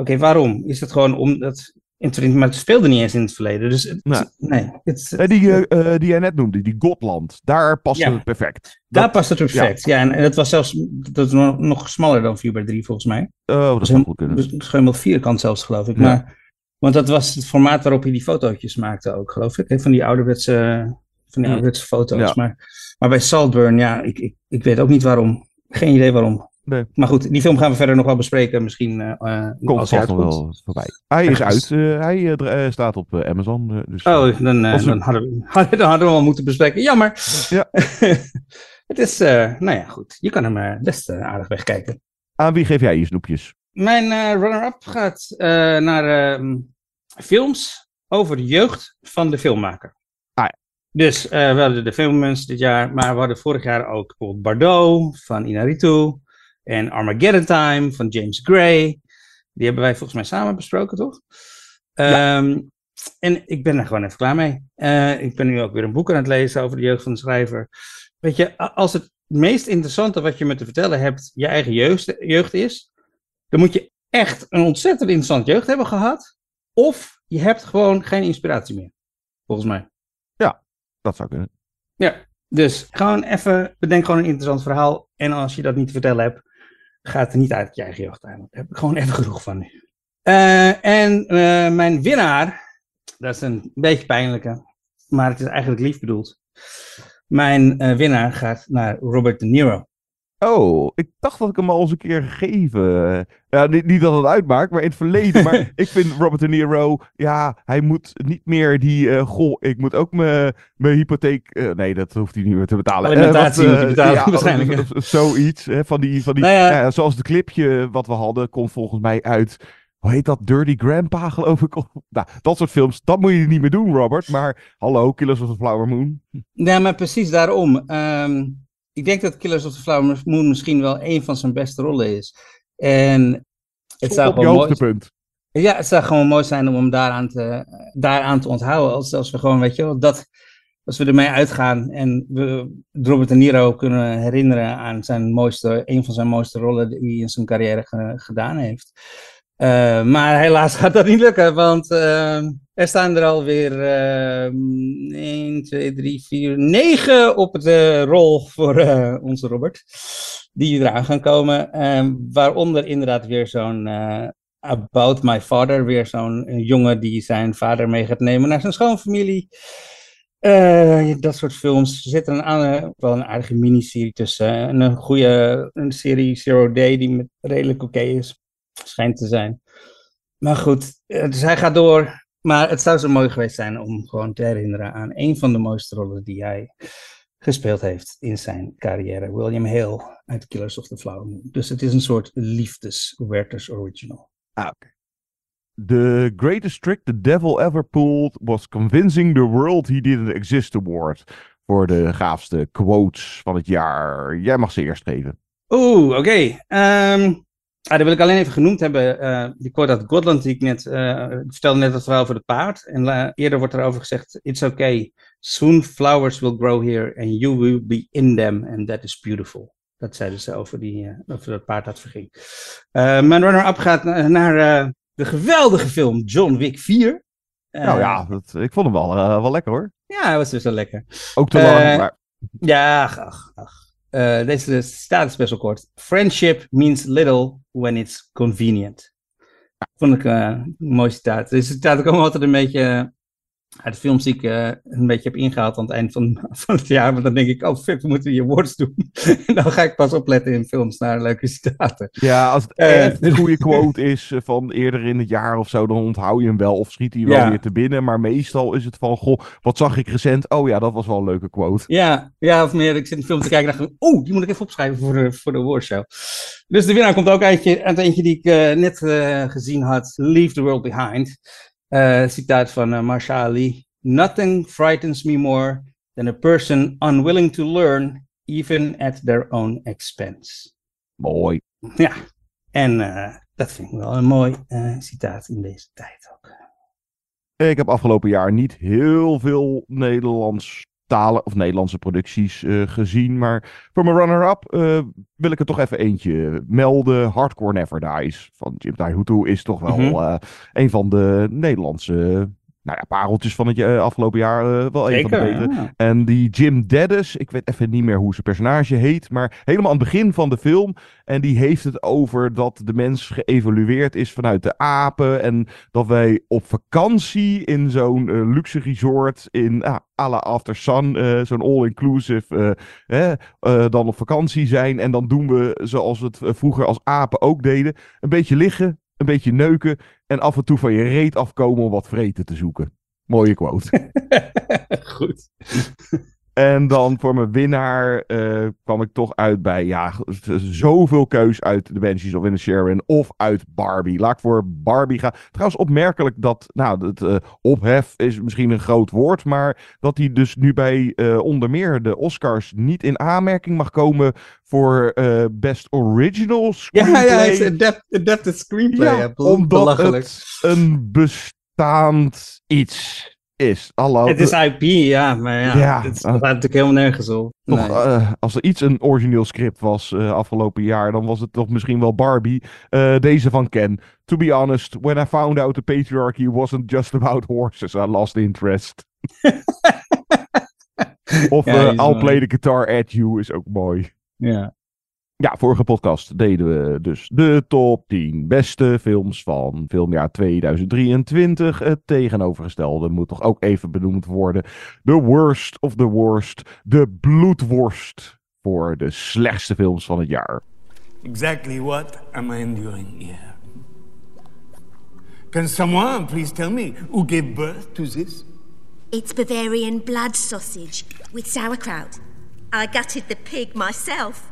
oké, waarom? Is het gewoon omdat, in- maar het speelde niet eens in het verleden. Dus het- Nee. nee. Het, die, eh, eh, die jij net noemde, die Gotland, daar past Ja. het perfect. daar past het perfect. Ja, en, en het was zelfs dat is nog, nog smaller dan 4 bij 3 volgens mij. Oh, dat zou goed kunnen. Dus is gewoon wel vierkant zelfs, geloof ik. Ja. Maar, want dat was het formaat waarop hij die fotootjes maakte ook, geloof ik. hè, Van die ouderwetse, van die Mm. ouderwetse foto's. Maar, maar bij Saltburn, ja, ik, ik, ik weet ook niet waarom. Geen idee waarom. Nee. Maar goed, die film gaan we verder nog wel bespreken. Misschien eh, eh, Komt als hij uitkomt. wel voorbij. Hij is uit. eh, hij staat op Amazon. dus, Oh, dan, Als we- dan, hadden we, <laughs> dan hadden we wel moeten bespreken. Jammer. Ja. <laughs> het is, eh, nou ja, goed. Je kan hem best aardig wegkijken. Aan wie geef jij je snoepjes? Mijn eh, runner-up gaat eh, naar ehm, films over de jeugd van de filmmaker. Ah ja. Dus eh, we hadden de filmmensen dit jaar, maar we hadden vorig jaar ook bijvoorbeeld Bardot van Inarritu en Armageddon Time van James Gray. Die hebben wij volgens mij samen besproken, toch? Ehm, en ik ben er gewoon even klaar mee. Eh, ik ben nu ook weer een boek aan het lezen over de jeugd van de schrijver. Weet je, als het meest interessante wat je me te vertellen hebt je eigen jeugd, jeugd is, dan moet je echt een ontzettend interessante jeugd hebben gehad. Of je hebt gewoon geen inspiratie meer. Volgens mij. Dat zou kunnen. Ja, dus gewoon even, bedenk gewoon een interessant verhaal. En als je dat niet te vertellen hebt, gaat er niet uit je eigen jeugd. Daar heb ik gewoon even genoeg van nu. Eh, en eh, mijn winnaar, dat is een beetje pijnlijke, maar het is eigenlijk lief bedoeld. Mijn eh, winnaar gaat naar Robert De Niro. Oh, ik dacht dat ik hem al eens een keer gegeven. Ja, niet, niet dat het uitmaakt, maar in het verleden. maar <laughs> ik vind Robert De Niro, ja, hij moet niet meer die, eh, goh, ik moet ook mijn hypotheek, eh, nee, dat hoeft hij niet meer te betalen. Alimentatie Eh, moet hij eh, betalen, ja, waarschijnlijk, Zoiets, hè, van die, van die Nou ja. ja, zoals de clipje wat we hadden, komt volgens mij uit, hoe heet dat, Dirty Grandpa <laughs> geloof ik. Nou, dat soort films, dat moet je niet meer doen, Robert. Maar hallo, Killers of the Flower Moon. Ja, maar precies daarom. Ehm, ik denk dat Killers of the Flower Moon misschien wel een van zijn beste rollen is. En het zou gewoon mooi, ja, het zou gewoon mooi zijn om hem daaraan te, daaraan te onthouden. Als, als we gewoon, weet je wel, dat, als we ermee uitgaan en we Robert De Niro kunnen herinneren aan zijn mooiste, een van zijn mooiste rollen die hij in zijn carrière ge- gedaan heeft. Eh, maar helaas gaat dat niet lukken, want eh, er staan er alweer uh, 1, 2, 3, 4, 9 op de rol voor eh, onze Robert. Die eraan gaan komen. Eh, waaronder inderdaad weer zo'n eh, About My Father. Weer zo'n eh, jongen die zijn vader mee gaat nemen naar zijn schoonfamilie. Dat soort films. Er zit een, wel een aardige miniserie tussen. En een goede een serie Zero Day die met, redelijk oké is. Schijnt te zijn. Maar goed, dus hij gaat door. Maar het zou zo mooi geweest zijn om gewoon te herinneren aan een van de mooiste rollen die hij gespeeld heeft in zijn carrière. William Hale uit Killers of the Flower Moon. Dus het is een soort liefdes-Werther's original. Ah, oké. The greatest trick the devil ever pulled was convincing the world he didn't exist award. Voor de gaafste quotes van het jaar. Jij mag ze eerst geven. Oeh, oké. Ehm, ah, dat wil ik alleen even genoemd hebben. eh, die quote uit Godland die ik net... eh, ik vertelde net het verhaal over het paard. En eerder wordt erover gezegd... It's okay. Soon flowers will grow here and you will be in them and that is beautiful. dat zij dus over, die, uh, over dat paard had verging. Uh, mijn runner-up gaat naar, naar uh, de geweldige film John Wick 4. nou ja, dat, ik vond hem wel, wel lekker hoor. Ja, hij was dus wel lekker. Ook te lang, maar... Ja, ach, ach. Deze staat best wel kort. Friendship means little when it's convenient. Vond ik een mooi citaat. Deze citaat komen altijd een beetje uit de films die ik uh, een beetje heb ingehaald aan het eind van, <laughs> van het jaar. Want dan denk ik, oh fuck, we moeten je awards doen. <laughs> en dan ga ik pas opletten in films naar leuke citaten. Ja, als het uh, echt een goede quote is eh, van eerder in het jaar of zo, dan onthoud je hem wel of schiet hij wel ja. weer te binnen. Maar meestal is het van, goh, wat zag ik recent? Oh ja, dat was wel een leuke quote. Ja, ja of meer, ik zit een film te kijken en dacht oh, die moet ik even opschrijven voor de, voor de awardshow. Dus de winnaar komt ook uit het eentje die ik uh, net gezien had, Leave the World Behind. Uh, citaat van uh, Marsha Ali. Nothing frightens me more than a person unwilling to learn, even at their own expense. Mooi. <laughs> Ja, en uh, dat vind ik wel een mooi citaat in deze tijd ook. Ik heb afgelopen jaar niet heel veel Nederlands talen of Nederlandse producties uh, gezien. Maar voor mijn runner-up uh, wil ik er toch even eentje melden. Hardcore Never Dies van Jim Taihutu is toch wel mm -hmm. uh, een van de Nederlandse nou ja, pareltjes van het uh, afgelopen jaar uh, wel een van de betere. Ja. En die Jim Dennis, ik weet even niet meer hoe zijn personage heet, maar helemaal aan het begin van de film. En die heeft het over dat de mens geëvolueerd is vanuit de apen. En dat wij op vakantie in zo'n uh, luxe resort in uh, à la After Sun, zo'n all-inclusive, dan op vakantie zijn. En dan doen we zoals we het vroeger als apen ook deden. Een beetje liggen, een beetje neuken en af en toe van je reet afkomen om wat vreten te zoeken. Mooie quote. <laughs> <laughs> Goed. En dan voor mijn winnaar uh, kwam ik toch uit bij ja, zoveel keus uit The Banshees of Sharon of uit Barbie. Laat ik voor Barbie gaan. Trouwens opmerkelijk dat, nou, het uh, ophef is misschien een groot woord, maar dat hij dus nu bij uh, onder meer de Oscars niet in aanmerking mag komen voor Best Original Screenplay. Ja, ja, is adapt, adapted screenplay. Ja, omdat belachelijk. het een bestaand iets is. Hallo. Het is IP, ja, maar ja, ja het gaat uh, natuurlijk helemaal nergens op. Toch, nee. uh, als er iets een origineel script was uh, afgelopen jaar, dan was het toch misschien wel Barbie. deze van Ken. To be honest, when I found out the patriarchy wasn't just about horses, I lost interest. <laughs> of ja, I'll play the guitar at you is ook mooi. Ja. Ja, vorige podcast deden we dus de top 10 beste films van filmjaar 2023. Het tegenovergestelde moet toch ook even benoemd worden. The worst of the worst. De bloedworst voor de slechtste films van het jaar. Exactly what am I enduring here? Can someone please tell me who gave birth to this? It's Bavarian blood sausage with sauerkraut. I gutted the pig myself.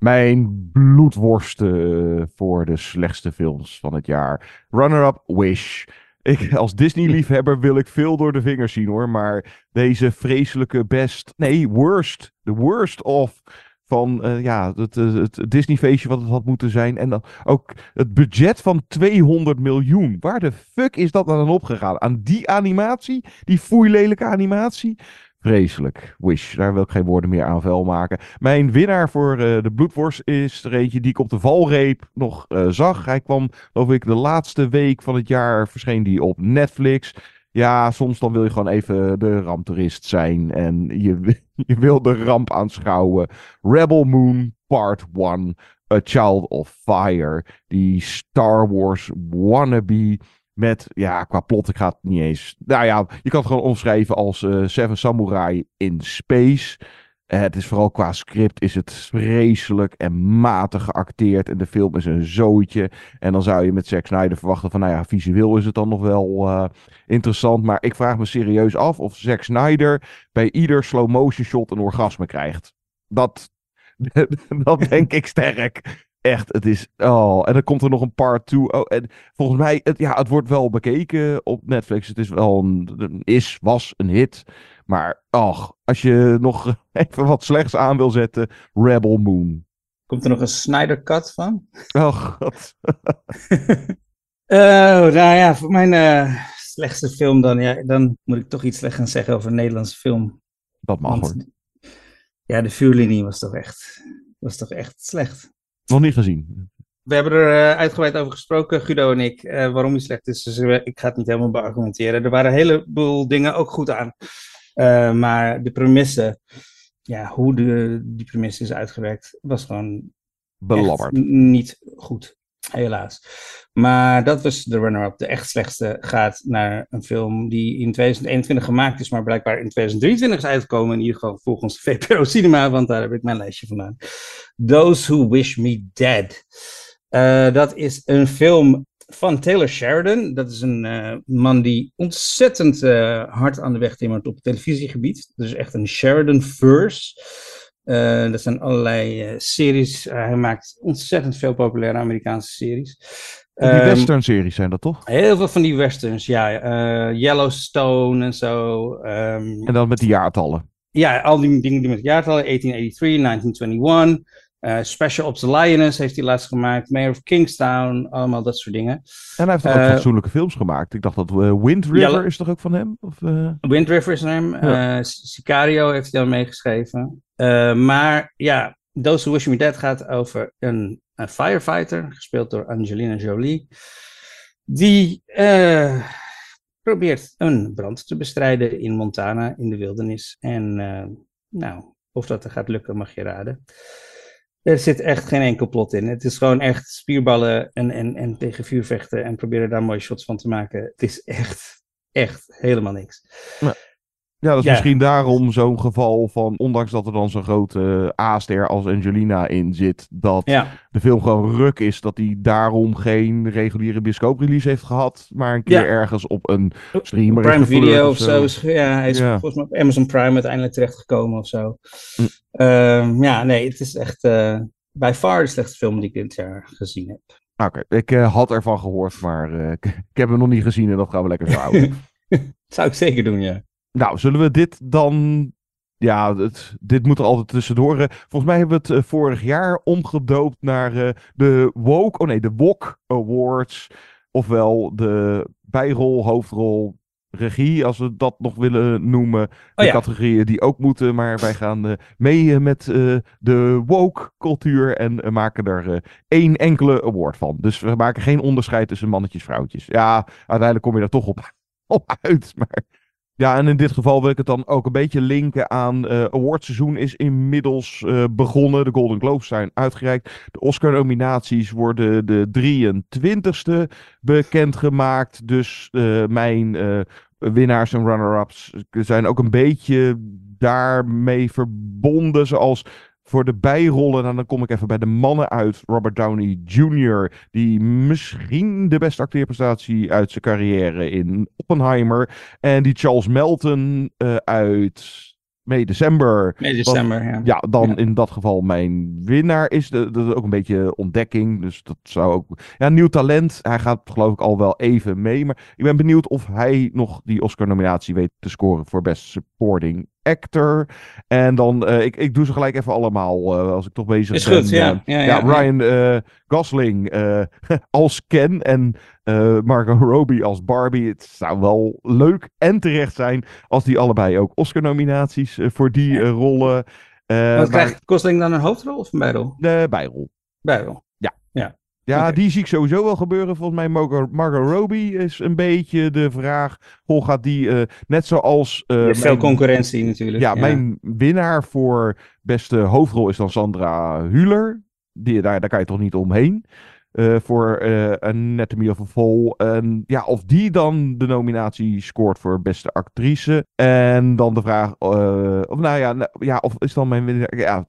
Mijn bloedworsten voor de slechtste films van het jaar. Runner-up Wish. Ik, als Disney-liefhebber wil ik veel door de vingers zien hoor. Maar deze vreselijke best. Nee, worst. The worst of. Van uh, ja, het, het Disney-feestje wat het had moeten zijn. En dan ook het budget van 200 miljoen. Waar de fuck is dat dan opgegaan? Aan die animatie? Die foeilelijke animatie? Vreselijk. Wish. Daar wil ik geen woorden meer aan vuil maken. Mijn winnaar voor uh, de bloedworst is er eentje die ik op de valreep nog uh, zag. Hij kwam, geloof ik, de laatste week van het jaar verscheen die op Netflix. Ja, soms dan wil je gewoon even de ramptoerist zijn. En je, <laughs> je wil de ramp aanschouwen. Rebel Moon Part 1. A Child of Fire. Die Star Wars wannabe met, ja, qua plot, ik ga het niet eens. Nou ja, je kan het gewoon omschrijven als uh, Seven Samurai in Space. Uh, het is vooral qua script is het vreselijk en matig geacteerd. En de film is een zootje. En dan zou je met Zack Snyder verwachten van, nou ja, visueel is het dan nog wel uh, interessant. Maar ik vraag me serieus af of Zack Snyder bij ieder slow motion shot een orgasme krijgt. Dat, <laughs> dat denk ik sterk. Echt, het is. Oh, en dan komt er nog een part 2. Oh, en volgens mij, het, ja, het wordt wel bekeken op Netflix. Het is wel een. Is, was een hit. Maar, ach, als je nog <laughs> even wat slechts aan wil zetten: Rebel Moon. Komt er nog een Snyder Cut van? Oh, god. uh, <laughs> nou ja, voor mijn uh, slechtste film dan. Ja, dan moet ik toch iets slecht gaan zeggen over een Nederlandse film. Dat mag Want, hoor. Ja, de vuurlinie was toch echt, was toch echt slecht. Nog niet gezien. We hebben er uh, uitgebreid over gesproken, Guido en ik, uh, waarom hij slecht is. Dus uh, ik ga het niet helemaal beargumenteren. Er waren een heleboel dingen ook goed aan. maar de premisse, ja, hoe de, die premisse is uitgewerkt, was gewoon belabberd. Niet goed, helaas. Maar dat was de runner-up. De echt slechtste gaat naar een film die in 2021 gemaakt is, maar blijkbaar in 2023 is uitgekomen. In ieder geval volgens VPRO Cinema, want daar heb ik mijn lijstje vandaan. Those Who Wish Me Dead. Uh, dat is een film van Taylor Sheridan. Dat is een uh, man die ontzettend uh, hard aan de weg timmert op het televisiegebied. Dus echt een Sheridan-verse. Uh, dat zijn allerlei series. hij maakt ontzettend veel populaire Amerikaanse series. Die um, western-series zijn dat toch? Heel veel van die westerns, ja. Yellowstone en zo. Um, en dan met die jaartallen. Ja, al die dingen die met jaartallen. 1883, 1921. Uh, Special Ops the Lioness heeft hij laatst gemaakt. Mayor of Kingstown, allemaal dat soort dingen. En hij heeft ook uh, fatsoenlijke films gemaakt. Ik dacht dat uh, Wind River ja, is toch ook van hem? Of, Wind River is van hem. Ja. Sicario heeft hij al meegeschreven. maar ja, Those Who Wish Me Dead gaat over een, een firefighter, gespeeld door Angelina Jolie. Die probeert een brand te bestrijden in Montana, in de wildernis. En nou, of dat er gaat lukken, mag je raden. Er zit echt geen enkel plot in. Het is gewoon echt spierballen en, en, en tegen vuur vechten en proberen daar mooie shots van te maken. Het is echt, echt helemaal niks. Ja dat is ja. misschien daarom zo'n geval van, ondanks dat er dan zo'n grote A-ster als Angelina in zit, dat ja. de film gewoon ruk is, dat hij daarom geen reguliere bioscooprelease heeft gehad, maar een keer ergens op een streamer Prime Video of zo. Ja, hij is volgens mij op Amazon Prime uiteindelijk terechtgekomen of zo. Hm. Um, ja, nee, het is echt uh, by far de slechtste film die ik dit jaar gezien heb. Oké, okay. ik uh, had ervan gehoord, maar uh, ik, <laughs> ik, heb hem nog niet gezien en dat gaan we lekker <laughs> zo houden. Zou ik zeker doen, ja. Nou, zullen we dit dan... Ja, het, dit moet er altijd tussendoor. Volgens mij hebben we het vorig jaar omgedoopt naar de Woke... Oh nee, de WOK Awards. Ofwel de bijrol, hoofdrol, regie, als we dat nog willen noemen. De oh, ja. categorieën die ook moeten. Maar wij gaan uh, mee met uh, de woke cultuur en maken er één enkele award van. Dus we maken geen onderscheid tussen mannetjes en vrouwtjes. Ja, uiteindelijk kom je er toch op, <laughs> op uit. Maar ja, en in dit geval wil ik het dan ook een beetje linken aan uh, awardseizoen is inmiddels uh, begonnen. De Golden Globes zijn uitgereikt. De Oscar-nominaties worden de 23ste bekendgemaakt. Dus uh, mijn winnaars en runner-ups zijn ook een beetje daarmee verbonden. Zoals voor de bijrollen, nou, dan kom ik even bij de mannen uit. Robert Downey Jr., die misschien de beste acteerprestatie uit zijn carrière in Oppenheimer. En die Charles Melton uh, uit May December. Ja. Ja, dan ja. in dat geval mijn winnaar is. Dat is ook een beetje ontdekking. Dus dat zou ook... Ja, nieuw talent. Hij gaat geloof ik al wel even mee. Maar ik ben benieuwd of hij nog die Oscar-nominatie weet te scoren voor Best Supporting Actor. En dan, uh, ik, ik doe ze gelijk even allemaal uh, als ik toch bezig is ben. Goed, ja. Ja, ja, ja, Ryan uh, Gosling <laughs> als Ken en Margot Robbie als Barbie. Het zou wel leuk en terecht zijn als die allebei ook Oscar-nominaties voor die rollen. Wat krijgt Gosling dan een hoofdrol of een bijrol? De bijrol. Bijrol. Ja. Okay. die zie ik sowieso wel gebeuren. Volgens mij Margot, Margot Robbie is een beetje de vraag. Hoe gaat die, uh, net zoals... Uh, veel mijn, concurrentie natuurlijk. Ja, ja, mijn winnaar voor beste hoofdrol is dan Sandra Hüller. Die, daar, daar kan je toch niet omheen. Uh, voor uh, Anatomy of a Fall. En ja, of die dan de nominatie scoort voor beste actrice. En dan de vraag... Uh, of nou ja, nou, ja, of is dan mijn winnaar... Ja,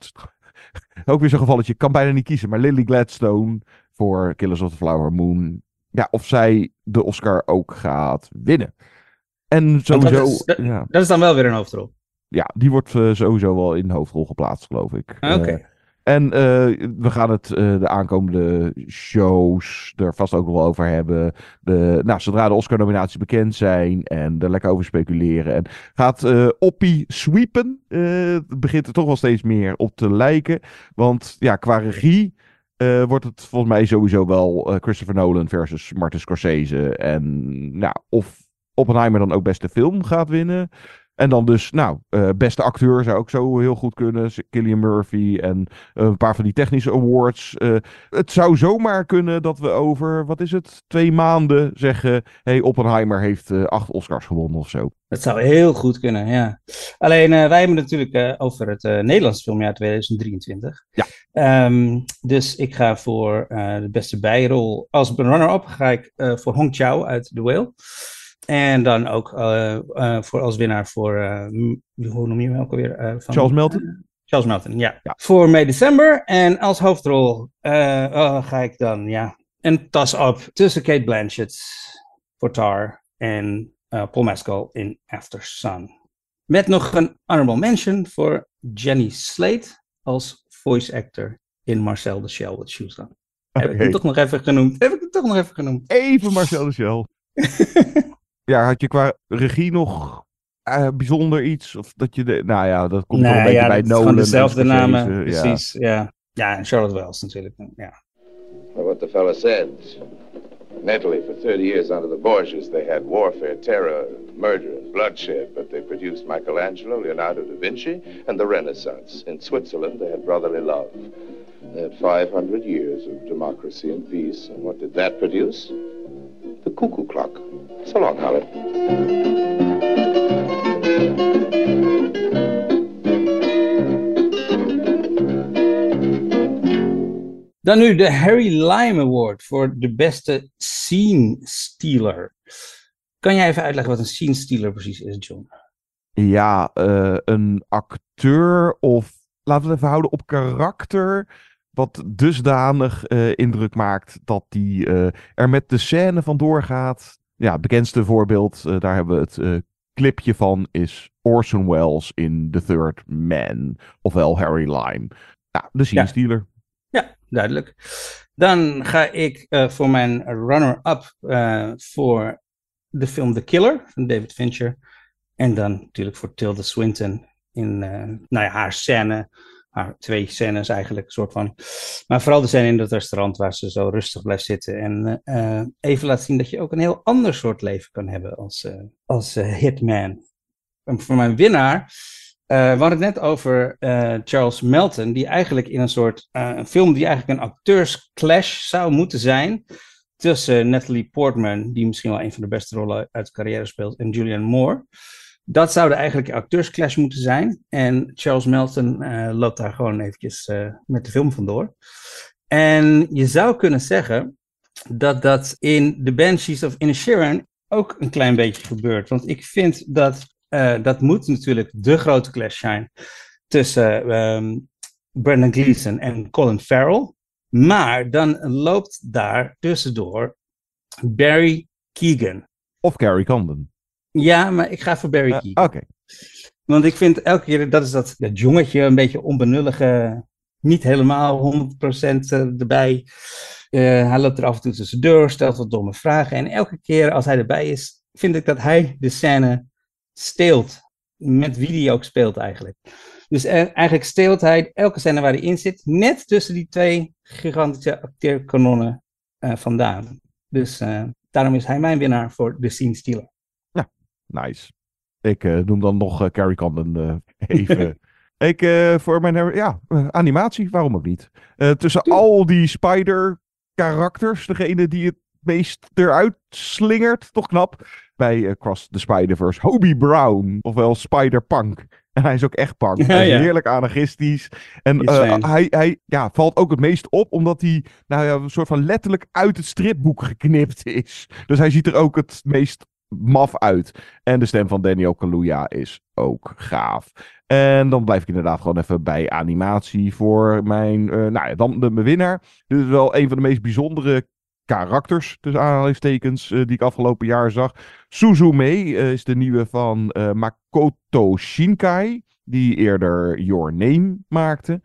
<laughs> ook weer zo'n gevalletje. Ik kan bijna niet kiezen. Maar Lily Gladstone voor Killers of the Flower Moon. Ja, of zij de Oscar ook gaat winnen. En sowieso... Dat is, dat, ja. dat is dan wel weer een hoofdrol. Ja, die wordt uh, sowieso wel in de hoofdrol geplaatst, geloof ik. Oké. Okay. Uh, en uh, we gaan het de aankomende shows er vast ook nog wel over hebben. De, nou, zodra de Oscar-nominaties bekend zijn en er lekker over speculeren. En gaat Oppie sweepen? het begint er toch wel steeds meer op te lijken. Want ja, qua regie... Uh, wordt het volgens mij sowieso wel uh, Christopher Nolan versus Martin Scorsese. En nou, of Oppenheimer dan ook beste film gaat winnen. En dan dus, nou, eh, beste acteur zou ook zo heel goed kunnen. Killian Murphy en eh, een paar van die technische awards. Eh, het zou zomaar kunnen dat we over, wat is het, twee maanden zeggen... hey, Oppenheimer heeft acht Oscars gewonnen of zo. Dat zou heel goed kunnen, ja. Alleen wij hebben het natuurlijk over het Nederlandse filmjaar 2023. Ja. Ehm, dus ik ga voor de beste bijrol. Als runner-up ga ik voor Hong Chao uit The Whale. En dan ook uh, uh, voor als winnaar voor, uh, hoe noem je hem ook alweer? Van, Charles Melton. Charles Melton, ja. ja. Voor May December. En als hoofdrol oh, ga ik dan, ja, een tas op tussen Kate Blanchett voor Tar en Paul Mescal in After Sun. Met nog een honorable mention voor Jenny Slate als voice actor in Marcel de Shell with Shoes on. Okay. Heb ik hem toch nog even genoemd? Heb ik hem toch nog even genoemd? Even Marcel de Shell. <laughs> ja, had je qua regie nog uh, bijzonder iets? Of dat je de, nou ja, dat komt nee, wel een beetje ja, bij Nolan. dezelfde namen, precies. Ja. ja. Ja, en Charlotte Wells natuurlijk. Ja. Well, what the fella said. In Italy, for 30 years under the Borgias, they had warfare, terror, murder, and bloodshed, but they produced Michelangelo, Leonardo da Vinci, and the Renaissance. In Switzerland, they had brotherly love. They had 500 years of democracy and peace, and what did that produce? Cuckoo clock. So long. Dan nu de Harry Lime Award voor de beste scene stealer. Kan jij even uitleggen wat een scene stealer precies is, John? Ja, uh, een acteur of laten we het even houden op karakter wat dusdanig uh, indruk maakt dat hij uh, er met de scène vandoor gaat. Ja, het bekendste voorbeeld, uh, daar hebben we het clipje van, is Orson Welles in The Third Man. Ofwel Harry Lime. Nou, de scene stealer. Ja. ja, duidelijk. Dan ga ik voor mijn runner-up voor de film The Killer van David Fincher. En dan natuurlijk voor Tilda Swinton in nou ja, haar scène twee scènes eigenlijk, een soort van. Maar vooral de scène in het restaurant waar ze zo rustig blijft zitten. En uh, even laat zien dat je ook een heel ander soort leven kan hebben als, uh, als uh, hitman. En voor mijn winnaar. we hadden het net over Charles Melton, die eigenlijk in een soort een film die eigenlijk een acteursclash zou moeten zijn. Tussen Natalie Portman, die misschien wel een van de beste rollen uit de carrière speelt, en Julianne Moore. Dat zou eigenlijk acteursclash moeten zijn. En Charles Melton uh, loopt daar gewoon eventjes uh, met de film vandoor. En je zou kunnen zeggen dat dat in The Banshees of Inisherin ook een klein beetje gebeurt. Want ik vind dat uh, dat moet natuurlijk de grote clash zijn tussen um, Brendan Gleeson en Colin Farrell. Maar dan loopt daar tussendoor Barry Keegan. Of Carrie Condon. Ja, maar ik ga voor Barry Keegan. Uh, Oké. Okay. Want ik vind elke keer, dat is dat, dat jongetje, een beetje onbenullige, niet helemaal 100% erbij. Uh, hij loopt er af en toe tussendoor, stelt wat domme vragen. En elke keer als hij erbij is, vind ik dat hij de scène steelt. Met wie hij ook speelt eigenlijk. Dus eigenlijk steelt hij elke scène waar hij in zit, net tussen die twee gigantische acteerkanonnen uh, vandaan. Dus daarom is hij mijn winnaar voor de scene stealer. Nice. Ik uh, noem dan nog uh, Carrie Condon uh, even. <laughs> ik voor mijn ja, animatie, waarom ook niet? tussen al die Spider-karakters, degene die het meest eruit slingert, toch knap. Bij Cross the Spider-Verse, Hobie Brown, ofwel Spider-Punk. En hij is ook echt punk. <laughs> Ja, ja. Heerlijk anarchistisch. En hij, hij ja, valt ook het meest op omdat hij nou ja, een soort van letterlijk uit het stripboek geknipt is. Dus hij ziet er ook het meest maf uit. En de stem van Daniel Kaluuya is ook gaaf. En dan blijf ik inderdaad gewoon even bij animatie voor mijn, uh, nou ja, dan de, winnaar. Dit is wel een van de meest bijzondere karakters, tussen aanhalingstekens, uh, die ik afgelopen jaar zag. Suzume uh, is de nieuwe van Makoto Shinkai, die eerder Your Name maakte.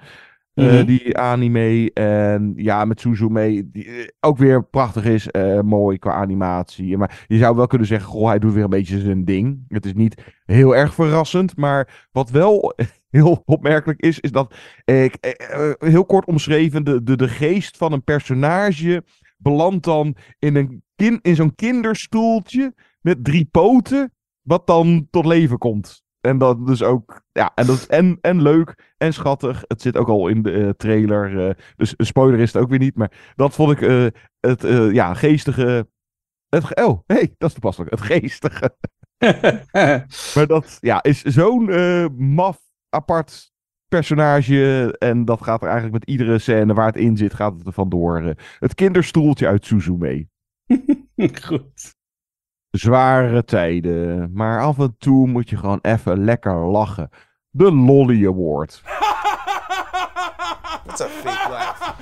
Uh, mm-hmm. Die anime. En ja, met Suzume. Die ook weer prachtig is. Uh, mooi qua animatie. Maar je zou wel kunnen zeggen. Goh, hij doet weer een beetje zijn ding. Het is niet heel erg verrassend. Maar wat wel <laughs> heel opmerkelijk is. Is dat. Ik, heel kort omschreven. De, de, de geest van een personage. Belandt dan in, een kin, in zo'n kinderstoeltje. Met drie poten. Wat dan tot leven komt. En dat dus ook, ja, en, dat is en, en leuk en schattig. Het zit ook al in de eh, trailer. eh, dus een spoiler is het ook weer niet. Maar dat vond ik eh, het, ja, geestige. Het, ge- oh, hey, dat is toepasselijk. Het geestige. <laughs> maar dat ja, is zo'n maf, apart personage. En dat gaat er eigenlijk met iedere scène waar het in zit, gaat het er vandoor. het kinderstoeltje uit Suzume. <laughs> Goed. Zware tijden. Maar af en toe moet je gewoon even lekker lachen. De Lolly Award. <laughs> That's a fake laugh.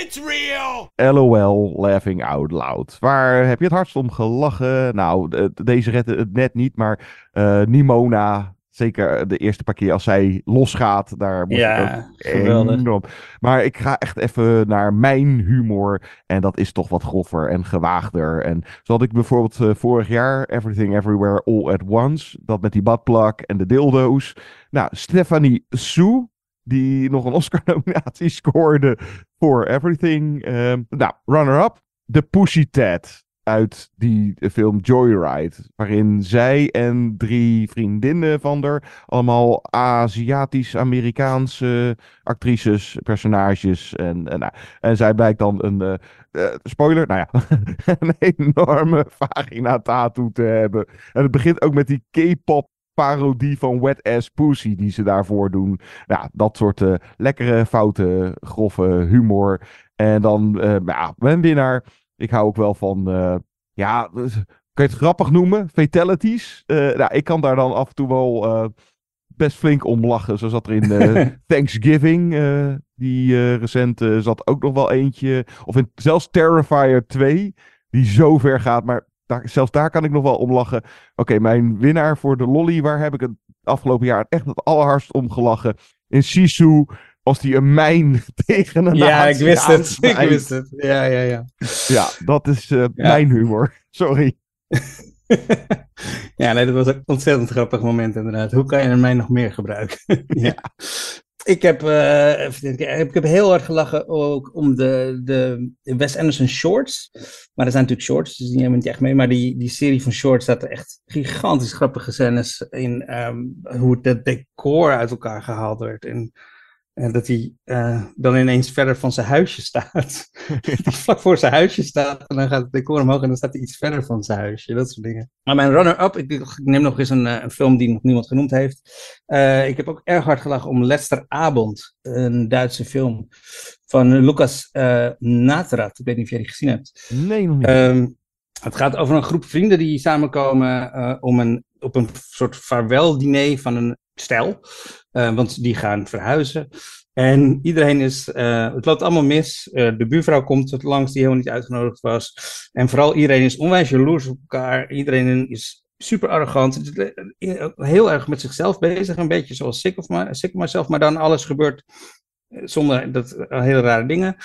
It's real! LOL Laughing Out Loud. Waar heb je het hardst om gelachen? Nou, de- deze redde het net niet, maar eh, Nimona, zeker de eerste paar keer als zij losgaat, daar moet Ja, ik ook enorm. Maar ik ga echt even naar mijn humor en dat is toch wat groffer en gewaagder. En zo had ik bijvoorbeeld eh, vorig jaar Everything Everywhere All at Once, dat met die badplak en de dildo's. Nou, Stephanie Sue, die nog een Oscar-nominatie <laughs> scoorde voor Everything. Ehm, nou, runner-up, de Pushy Tat uit die film Joyride. Waarin zij en drie vriendinnen van haar, allemaal Aziatisch-Amerikaanse actrices, personages. En, en, nou, en zij blijkt dan een, eh, eh, spoiler, nou ja, <laughs> een enorme vagina tattoo te hebben. En het begint ook met die K-pop parodie van Wet Ass Pussy die ze daarvoor doen. Ja, dat soort eh, lekkere, foute, grove humor. En dan, ja, winnaar. Ik hou ook wel van, eh, ja, dus, kan je het grappig noemen? Fatalities. Eh, nou, ik kan daar dan af en toe wel eh, best flink om lachen. Zo zat er in <laughs> Thanksgiving, die recent zat ook nog wel eentje. Of in zelfs Terrifier 2, die zo ver gaat, maar daar, zelfs daar kan ik nog wel om lachen. Oké, mijn winnaar voor de lolly, waar heb ik het afgelopen jaar echt het allerhardst om gelachen? In Sisu, als die een mijn <laughs> tegen een Ja, ik wist het. <laughs> Ik wist het. Ja, ja, ja. Ja, dat is eh, mijn humor. <laughs> Sorry. Ja, nee, dat was een ontzettend grappig moment inderdaad. Hoe kan je er mij nog meer gebruiken? ja. Ik heb, eh, even ik heb heel hard gelachen ook om de, de Wes Anderson shorts. Maar dat zijn natuurlijk shorts, dus die nemen niet echt mee. Maar die, die serie van shorts staat er echt gigantisch grappige scènes in. ehm, hoe het decor uit elkaar gehaald werd. En, en dat hij eh, dan ineens verder van zijn huisje staat. <laughs> vlak voor zijn huisje staat en dan gaat het decor omhoog en dan staat hij iets verder van zijn huisje. Dat soort dingen. Maar mijn runner-up, ik, ik neem nog eens een, eh, een film die nog niemand genoemd heeft. Eh, ik heb ook erg hard gelachen om Lesterabend, een Duitse film van Lucas Natrat. Ik weet niet of jij die gezien hebt. Nee, nog niet. Ehm, het gaat over een groep vrienden die samenkomen om een, op een soort vaarweldiner van een stel. Eh, want die gaan verhuizen. En iedereen is, eh, het loopt allemaal mis. Eh, de buurvrouw komt langs die helemaal niet uitgenodigd was. En vooral iedereen is onwijs jaloers op elkaar. Iedereen is super arrogant. Het Heel erg met zichzelf bezig. Een beetje zoals Sick of, my, sick of Myself. Maar dan alles gebeurt zonder dat, hele rare dingen.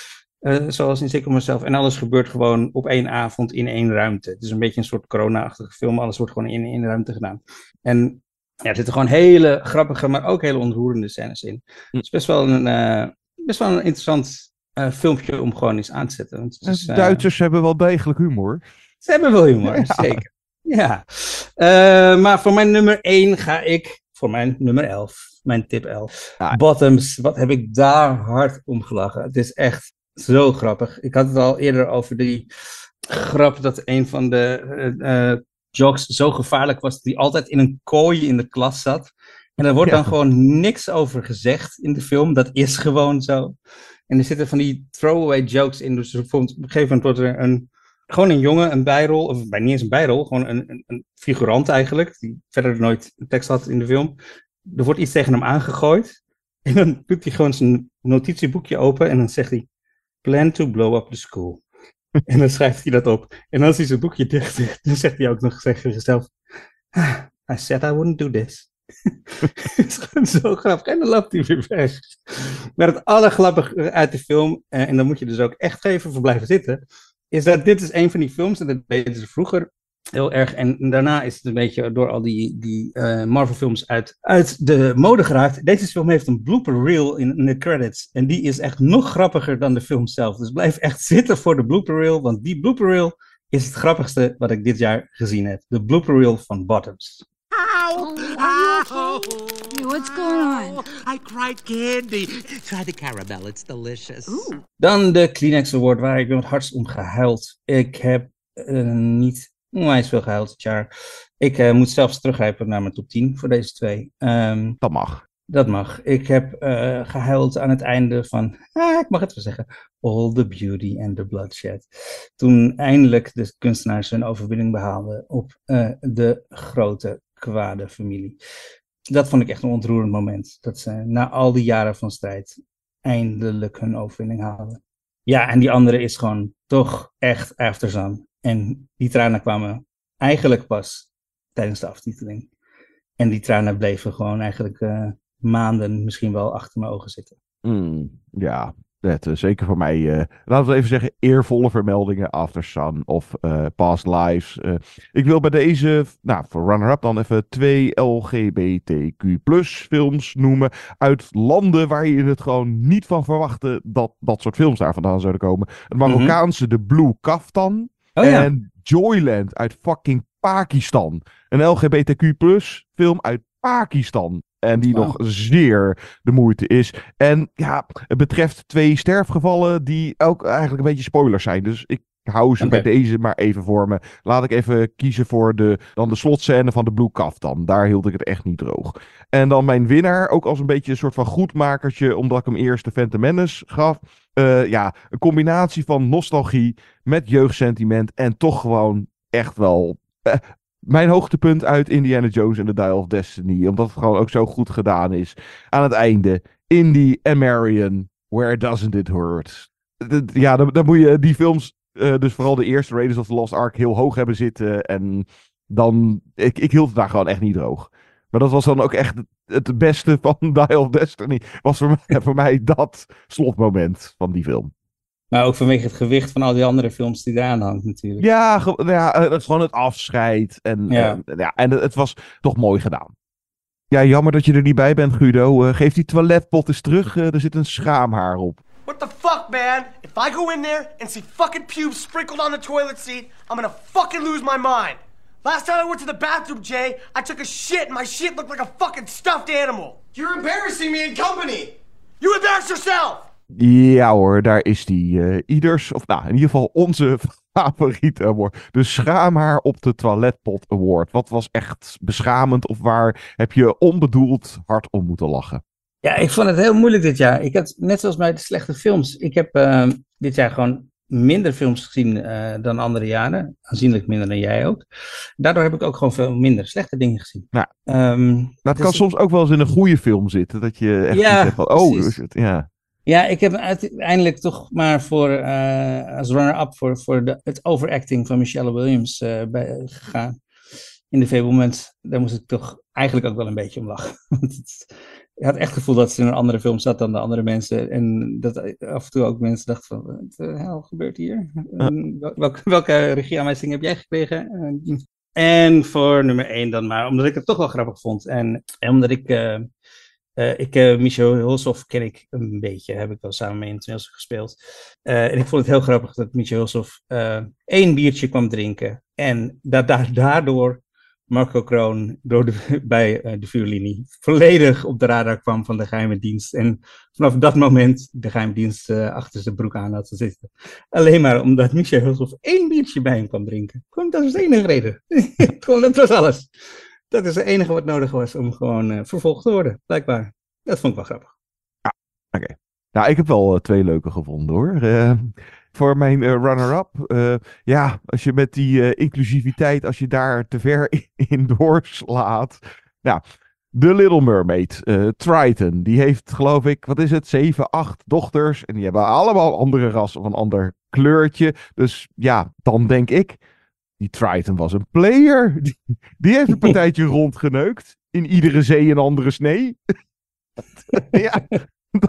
Zoals in Sick of Myself. En alles gebeurt gewoon op één avond in één ruimte. Het is een beetje een soort corona-achtige film. Alles wordt gewoon in één ruimte gedaan. En ja, er zitten gewoon hele grappige, maar ook hele ontroerende scènes in. Het is best wel een, eh, best wel een interessant eh, filmpje om gewoon eens aan te zetten. Want het is, eh, Duitsers hebben wel degelijk humor. ze hebben wel humor, <laughs> Ja. zeker. Ja. Eh, maar voor mijn nummer 1 ga ik voor mijn nummer 11. Mijn tip 11. Bottoms. Wat heb ik daar hard om gelachen. Het is echt zo grappig. Ik had het al eerder over die grap dat een van de eh, eh, jocks zo gevaarlijk was dat hij altijd in een kooi in de klas zat. En er wordt Ja. dan gewoon niks over gezegd in de film. Dat is gewoon zo. En er zitten van die throwaway jokes in. Dus bijvoorbeeld op een gegeven moment wordt er een, gewoon een jongen, een bijrol, of bij niet eens een bijrol, gewoon een, een, een figurant eigenlijk, die verder nooit een tekst had in de film. Er wordt iets tegen hem aangegooid. En dan doet hij gewoon zijn notitieboekje open en dan zegt hij: Plan to blow up the school. En dan schrijft hij dat op. En als hij zijn boekje dicht zegt, dan zegt hij ook nog tegen zichzelf: "Ah, I said I wouldn't do this. <laughs> Het is gewoon zo grappig. En dan loopt hij weer weg. Maar het allergrappige uit de film, eh, en dan moet je dus ook echt even voor blijven zitten, is dat dit is een van die films, en dat deden ze vroeger heel erg. En daarna is het een beetje door al die, die eh, Marvel-films uit, uit de mode geraakt. Deze film heeft een blooper reel in, in de credits. En die is echt nog grappiger dan de film zelf. Dus blijf echt <laughs> zitten voor de blooper reel, want die blooper reel is het grappigste wat ik dit jaar gezien heb. De blooper reel van Bottoms. How Ow! Ow! Hey, what's going on? I cried candy. Try the caramel, it's delicious. Dan de Kleenex Award, waar ik het hardst om gehuild. Ik heb eh, niet onwijs veel gehuild dit jaar. Ik eh, moet zelfs teruggrijpen naar mijn top 10 voor deze twee. Ehm, Dat mag. dat mag. Ik heb eh, gehuild aan het einde van, ah, ik mag het wel zeggen, All the Beauty and the Bloodshed. Toen eindelijk de kunstenaars hun overwinning behaalden op eh, de grote kwade familie. Dat vond ik echt een ontroerend moment. Dat ze na al die jaren van strijd eindelijk hun overwinning haalden. Ja, en die andere is gewoon toch echt Aftersun. En die tranen kwamen eigenlijk pas tijdens de aftiteling. En die tranen bleven gewoon eigenlijk eh, maanden misschien wel achter mijn ogen zitten. Mm, ja, net, eh, zeker voor mij. eh, laten we even zeggen, eervolle vermeldingen. After Sun of Past Lives. Ik wil bij deze, nou, voor runner-up dan even twee LGBTQ films noemen. Uit landen waar je het gewoon niet van verwachtte dat dat soort films daar vandaan zouden komen. Het Marokkaanse De Blue Kaftan. Oh ja. En Joyland uit fucking Pakistan. Een LGBTQ film uit Pakistan. En die nog zeer de moeite is. En ja, het betreft twee sterfgevallen die ook eigenlijk een beetje spoilers zijn. Dus ik hou ze bij deze maar even voor me. Laat ik even kiezen voor de, dan de slotscène van de Blue Kaftan. Daar hield ik het echt niet droog. En dan mijn winnaar, ook als een beetje een soort van goedmakertje, omdat ik hem eerst de Phantom Menace gaf. Eh, ja, een combinatie van nostalgie met jeugdsentiment en toch gewoon echt wel eh, mijn hoogtepunt uit Indiana Jones en The Dial of Destiny. Omdat het gewoon ook zo goed gedaan is. Aan het einde, Indy en Marion, Where Doesn't It Hurt? Ja, dan, dan moet je die films, eh, dus vooral de eerste Raiders of the Lost Ark, heel hoog hebben zitten. En dan, ik, ik hield het daar gewoon echt niet droog. Maar dat was dan ook echt het- beste van <laughs> Dial of Destiny. Was voor mij, voor mij dat slotmoment van die film. Maar ook vanwege het gewicht van al die andere films die eraan hangt natuurlijk. Ja, ge- ja eh, het is gewoon het afscheid. En, Ja. eh, ja, en het, het was toch mooi gedaan. Ja, jammer dat je er niet bij bent, Guido. Eh, geef die toiletpot eens terug. eh, er zit een schaamhaar op. What the fuck, man? If I go in there and see fucking pubes sprinkled on the toilet seat, I'm gonna fucking lose my mind. Last time I went to the bathroom, Jay, I took a shit and my shit looked like a fucking stuffed animal. You're embarrassing me in company. You embarrass yourself. Ja hoor, daar is die. eh, ieders, of nou, in ieder geval onze <laughs> favoriete award. De Schaamhaar op de Toiletpot Award. Wat was echt beschamend of waar heb je onbedoeld hard om moeten lachen? Ja, ik vond het heel moeilijk dit jaar. Ik had, net zoals bij de slechte films, ik heb eh, dit jaar gewoon minder films gezien eh, dan andere jaren. Aanzienlijk minder dan jij ook. Daardoor heb ik ook gewoon veel minder slechte dingen gezien. Nou, het dus kan soms ook wel eens in een goede film zitten. Dat je echt Ja, zegt van, oh, is het- ja. Ja, ik heb uiteindelijk toch maar voor, eh, als runner-up voor, voor de, het overacting van Michelle Williams eh, bij, gegaan. In de Fablements, daar moest ik toch eigenlijk ook wel een beetje om lachen. <laughs> Ik had echt het gevoel dat ze in een andere film zat dan de andere mensen. En dat af en toe ook mensen dachten van, wat de hel gebeurt hier? Wel- welke, welke regieaanwijzing heb jij gekregen? Eh, En voor nummer één dan maar, omdat ik het toch wel grappig vond. En, en omdat ik... eh, eh, ik, Michel Hulshoff ken ik een beetje, heb ik wel samen mee in het toneelstuk gespeeld. En ik vond het heel grappig dat Michel Hulshoff één biertje kwam drinken. En dat daar, daardoor Marco Kroon door <laughs> bij eh, de vuurlinie volledig op de radar kwam van de geheime dienst. En vanaf dat moment de geheime dienst eh, achter zijn broek aan had zitten. Alleen maar omdat Michel Hulshoff één biertje bij hem kwam drinken. Gewoon, dat was de enige reden. <laughs> Gewoon, dat was alles. Dat is het enige wat nodig was om gewoon eh, vervolgd te worden, blijkbaar. Dat vond ik wel grappig. Oké. Nou, ik heb wel twee leuke gevonden hoor. Voor mijn eh, runner-up. eh, ja, als je met die eh, inclusiviteit, als je daar te ver <laughs> in, doorslaat. Nou, The Little Mermaid, Triton, die heeft geloof ik, wat is het, zeven, acht dochters. En die hebben allemaal andere ras of een ander kleurtje. Dus ja, dan denk ik, die Triton was een player. <laughs> Die, die heeft een <laughs> partijtje rondgeneukt. In iedere zee een andere snee. ja,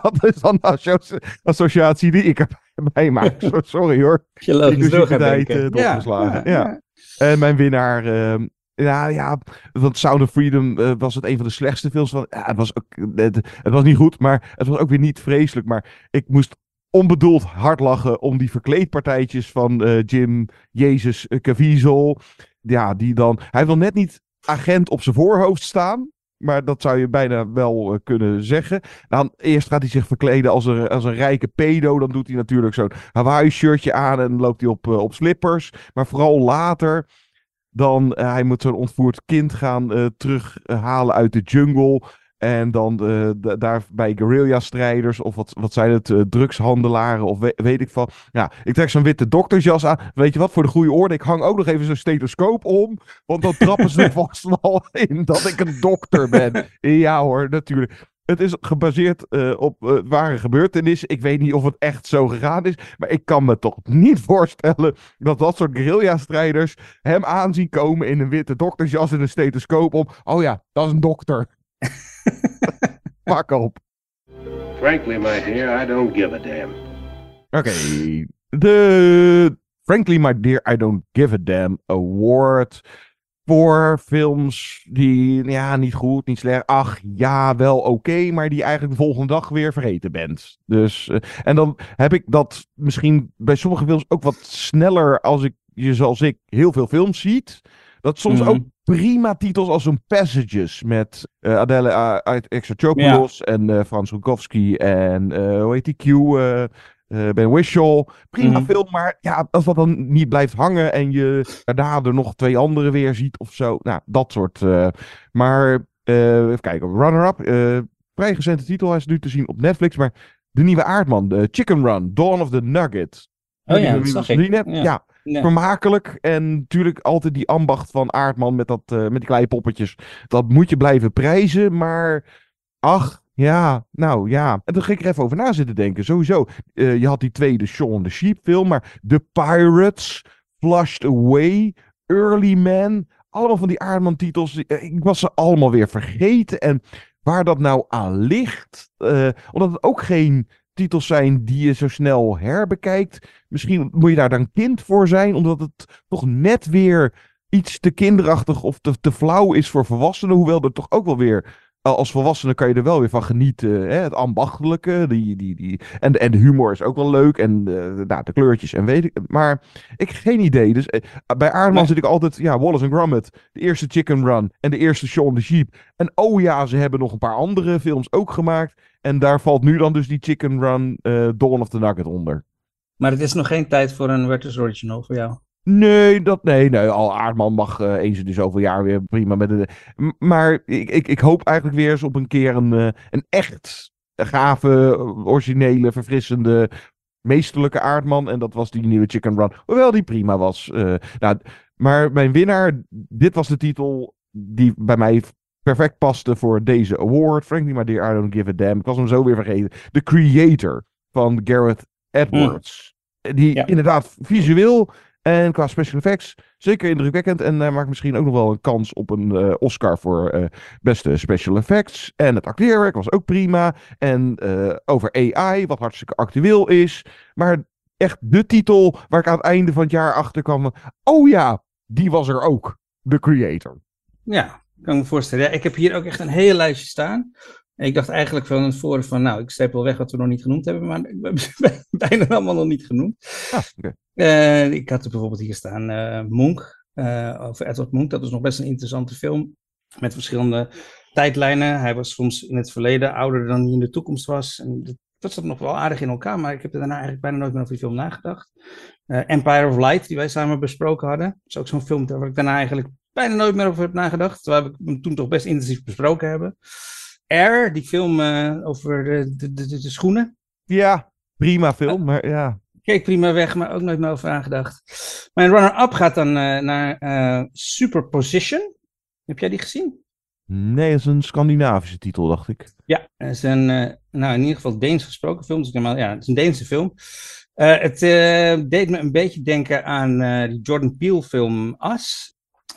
dat is dan de asso- associatie die ik erbij <laughs> maak. <laughs> So- Sorry hoor. Je logisch door gaat Inclusiviteit denken. eh, Ja, doorgeslagen. ja, Ja, En mijn winnaar... ehm, ja, ja, want Sound of Freedom eh, was het een van de slechtste films. Van, ja, het, was ook, het, het was niet goed, maar het was ook weer niet vreselijk. Maar ik moest onbedoeld hard lachen om die verkleedpartijtjes van eh, Jim Jezus uh, Caviezel. Ja, die dan... Hij wil net niet agent op zijn voorhoofd staan. Maar dat zou je bijna wel eh, kunnen zeggen. Dan eerst gaat hij zich verkleden als een, als een rijke pedo. Dan doet hij natuurlijk zo'n Hawaii-shirtje aan en loopt hij op, eh, op slippers. Maar vooral later, dan uh, hij moet zo'n ontvoerd kind gaan terughalen uit de jungle. En dan uh, daar bij guerrilla-strijders of wat, wat zijn het, uh, drugshandelaren of we, weet ik van. Ja, ik trek zo'n witte doktersjas aan. Weet je wat, voor de goede orde, ik hang ook nog even zo'n stethoscoop om. Want dan trappen ze <laughs> er vast wel in dat ik een dokter ben. Ja hoor, natuurlijk. Het is gebaseerd uh, op ware gebeurtenissen. Ik weet niet of het echt zo gegaan is. Maar ik kan me toch niet <laughs> voorstellen dat dat soort guerrilla-strijders hem aanzien komen in een witte doktersjas en een stethoscoop om. Oh ja, dat is een dokter. <laughs> <laughs> Pak op. Frankly, my dear, I don't give a damn. Oké, okay. de Frankly, my dear, I don't give a damn award voor films die, ja, niet goed, niet slecht. Ach, ja, wel oké, okay, maar die eigenlijk de volgende dag weer vergeten bent. Dus, uh, en dan heb ik dat misschien bij sommige films ook wat sneller als ik, je zoals ik, heel veel films ziet. Dat soms mm -hmm. ook prima titels als een Passages met uh, Adele uh, Exarchopoulos ja. en uh, Frans Rukowski en hoe heet die Q, Ben Whishaw. Prima mm -hmm. film, maar ja, als dat dan niet blijft hangen en je daarna er nog twee andere weer ziet of zo. Nou, dat soort. maar even kijken, Runner-Up. vrij recente titel, hij is nu te zien op Netflix, maar de nieuwe aardman, de Chicken Run, Dawn of the Nugget. Oh ja, dat zag ik. Net, ja. ja. Vermakelijk. En natuurlijk altijd die ambacht van Aardman met, dat, uh, met die kleine poppetjes. Dat moet je blijven prijzen. Maar ach, ja, nou ja. En toen ging ik er even over na zitten denken. Sowieso. Uh, je had die tweede Shaun the Sheep film. Maar The Pirates, Flushed Away, Early Man. Allemaal van die Aardman titels. Ik was ze allemaal weer vergeten. En waar dat nou aan ligt. Omdat het ook geen titels zijn die je zo snel herbekijkt. Misschien moet je daar dan kind voor zijn, omdat het toch net weer iets te kinderachtig of te, te flauw is voor volwassenen. Hoewel er toch ook wel weer, als volwassene kan je er wel weer van genieten. Hè? Het ambachtelijke, die, die, die, en, de, en de humor is ook wel leuk. En uh, nou, de kleurtjes en weet ik. Maar ik heb geen idee. Dus uh, bij Aardman nee. zit ik altijd, ja, Wallace and Gromit. De eerste Chicken Run en de eerste Shaun the Sheep. En oh ja, ze hebben nog een paar andere films ook gemaakt. En daar valt nu dan dus die Chicken Run uh, Dawn of the Nugget onder. Maar het is nog geen tijd voor een Werther's Original voor jou? Nee, dat, nee, nee. Al Aardman mag uh, eens in de zoveel jaar weer prima met de. Maar ik, ik, ik hoop eigenlijk weer eens op een keer een, uh, een echt gave, originele, verfrissende, meesterlijke aardman. En dat was die nieuwe Chicken Run. Hoewel die prima was. Uh, nou, maar mijn winnaar, dit was de titel die bij mij perfect paste voor deze award. Frankly, my dear, I don't give a damn. Ik was hem zo weer vergeten. The Creator van Gareth Edwards. Mm. Die ja. inderdaad visueel en qua special effects zeker indrukwekkend. En hij maakt misschien ook nog wel een kans op een uh, Oscar voor uh, beste special effects. En het acteerwerk was ook prima. En over AI, wat hartstikke actueel is. Maar echt de titel waar ik aan het einde van het jaar achter kwam. Oh ja, die was er ook. The Creator. Ja, kan me voorstellen. Ja, ik heb hier ook echt een hele lijstje staan. En ik dacht eigenlijk van het voren van, nou, ik streep wel weg wat we nog niet genoemd hebben, maar <laughs> we hebben bijna allemaal nog niet genoemd. Ah, okay. uh, ik had er bijvoorbeeld hier staan uh, Monk, uh, over Edward Monk. Dat was nog best een interessante film, met verschillende tijdlijnen. Hij was soms in het verleden ouder dan hij in de toekomst was. En dat zat nog wel aardig in elkaar, maar ik heb er daarna eigenlijk bijna nooit meer over die film nagedacht. Empire of Light, die wij samen besproken hadden. Dat is ook zo'n film waar ik daarna eigenlijk bijna nooit meer over heb nagedacht. Terwijl we hem toen toch best intensief besproken hebben. Air, die film uh, over de, de, de, de, schoenen. Ja, prima film, maar ja. Keek prima weg, maar ook nooit meer over nagedacht. Mijn runner-up gaat dan uh, naar Superposition. Heb jij die gezien? Nee, dat is een Scandinavische titel, dacht ik. Ja, het is een, nou in ieder geval Deens gesproken film. Dus normaal, ja, het is een Deense film. het deed me een beetje denken aan die Jordan Peele film As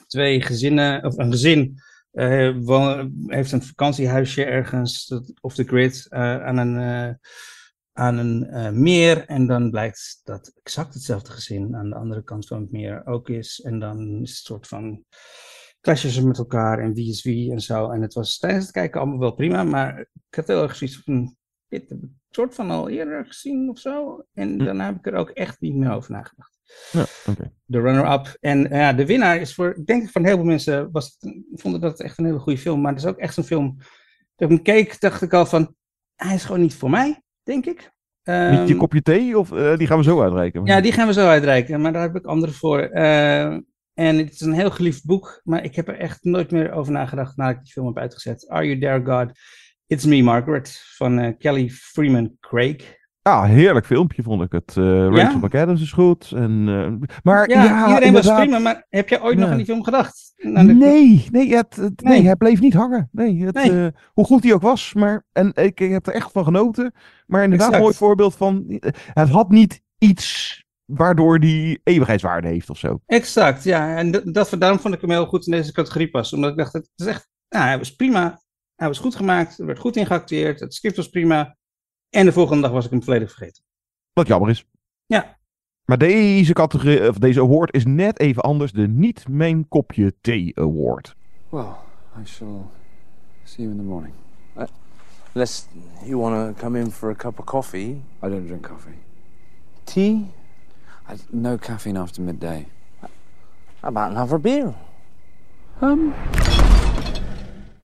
twee gezinnen, of een gezin heeft een vakantiehuisje ergens off the grid uh, aan een, uh, aan een meer. En dan blijkt dat exact hetzelfde gezin aan de andere kant van het meer ook is. En dan is het een soort van clashen ze met elkaar en wie is wie en zo. En het was tijdens het kijken allemaal wel prima, maar ik had heel erg zoiets van, dit heb ik soort van al eerder gezien of zo. En daarna heb ik er ook echt niet meer over nagedacht. Ja, oké. De runner-up. En ja, de winnaar is voor, ik denk van heel veel mensen, was het, vonden dat het echt een hele goede film. Maar het is ook echt een film, dat ik hem keek, dacht ik al van, hij is gewoon niet voor mij, denk ik. Niet je Ehm, kopje thee of eh, die gaan we zo uitreiken? ja, die gaan we zo uitreiken, maar daar heb ik andere voor. Eh, en het is een heel geliefd boek, maar ik heb er echt nooit meer over nagedacht nadat ik die film heb uitgezet. Are You There, God? It's Me, Margaret, van eh, Kelly Freeman Craig. Ja, heerlijk filmpje vond ik het. Eh Rachel McAdams is goed. En, eh, maar Ja, ja, iedereen was prima, maar heb jij ooit nog aan die film gedacht? Nou, Nee, nee, het, het- nee. Nee. hij bleef niet hangen. Nee, het, Nee. eh, hoe goed hij ook was. Maar, en ik, ik heb er echt van genoten. Maar inderdaad, een mooi voorbeeld van. Het had niet iets waardoor die eeuwigheidswaarde heeft of zo. Exact, ja. En dat, daarom vond ik hem heel goed in deze categorie passen. Omdat ik dacht, het is echt, nou, hij was prima. Hij was goed gemaakt, er werd goed in geacteerd, het script was prima. En de volgende dag was ik hem volledig vergeten. Wat jammer is. Ja. Maar deze categorie, of deze award is net even anders. De niet mijn kopje thee award. Well, I shall see you in the morning. Uh, unless you want to come in for a cup of coffee. I don't drink coffee. Tea? I, no caffeine after midday. How about another beer? Um,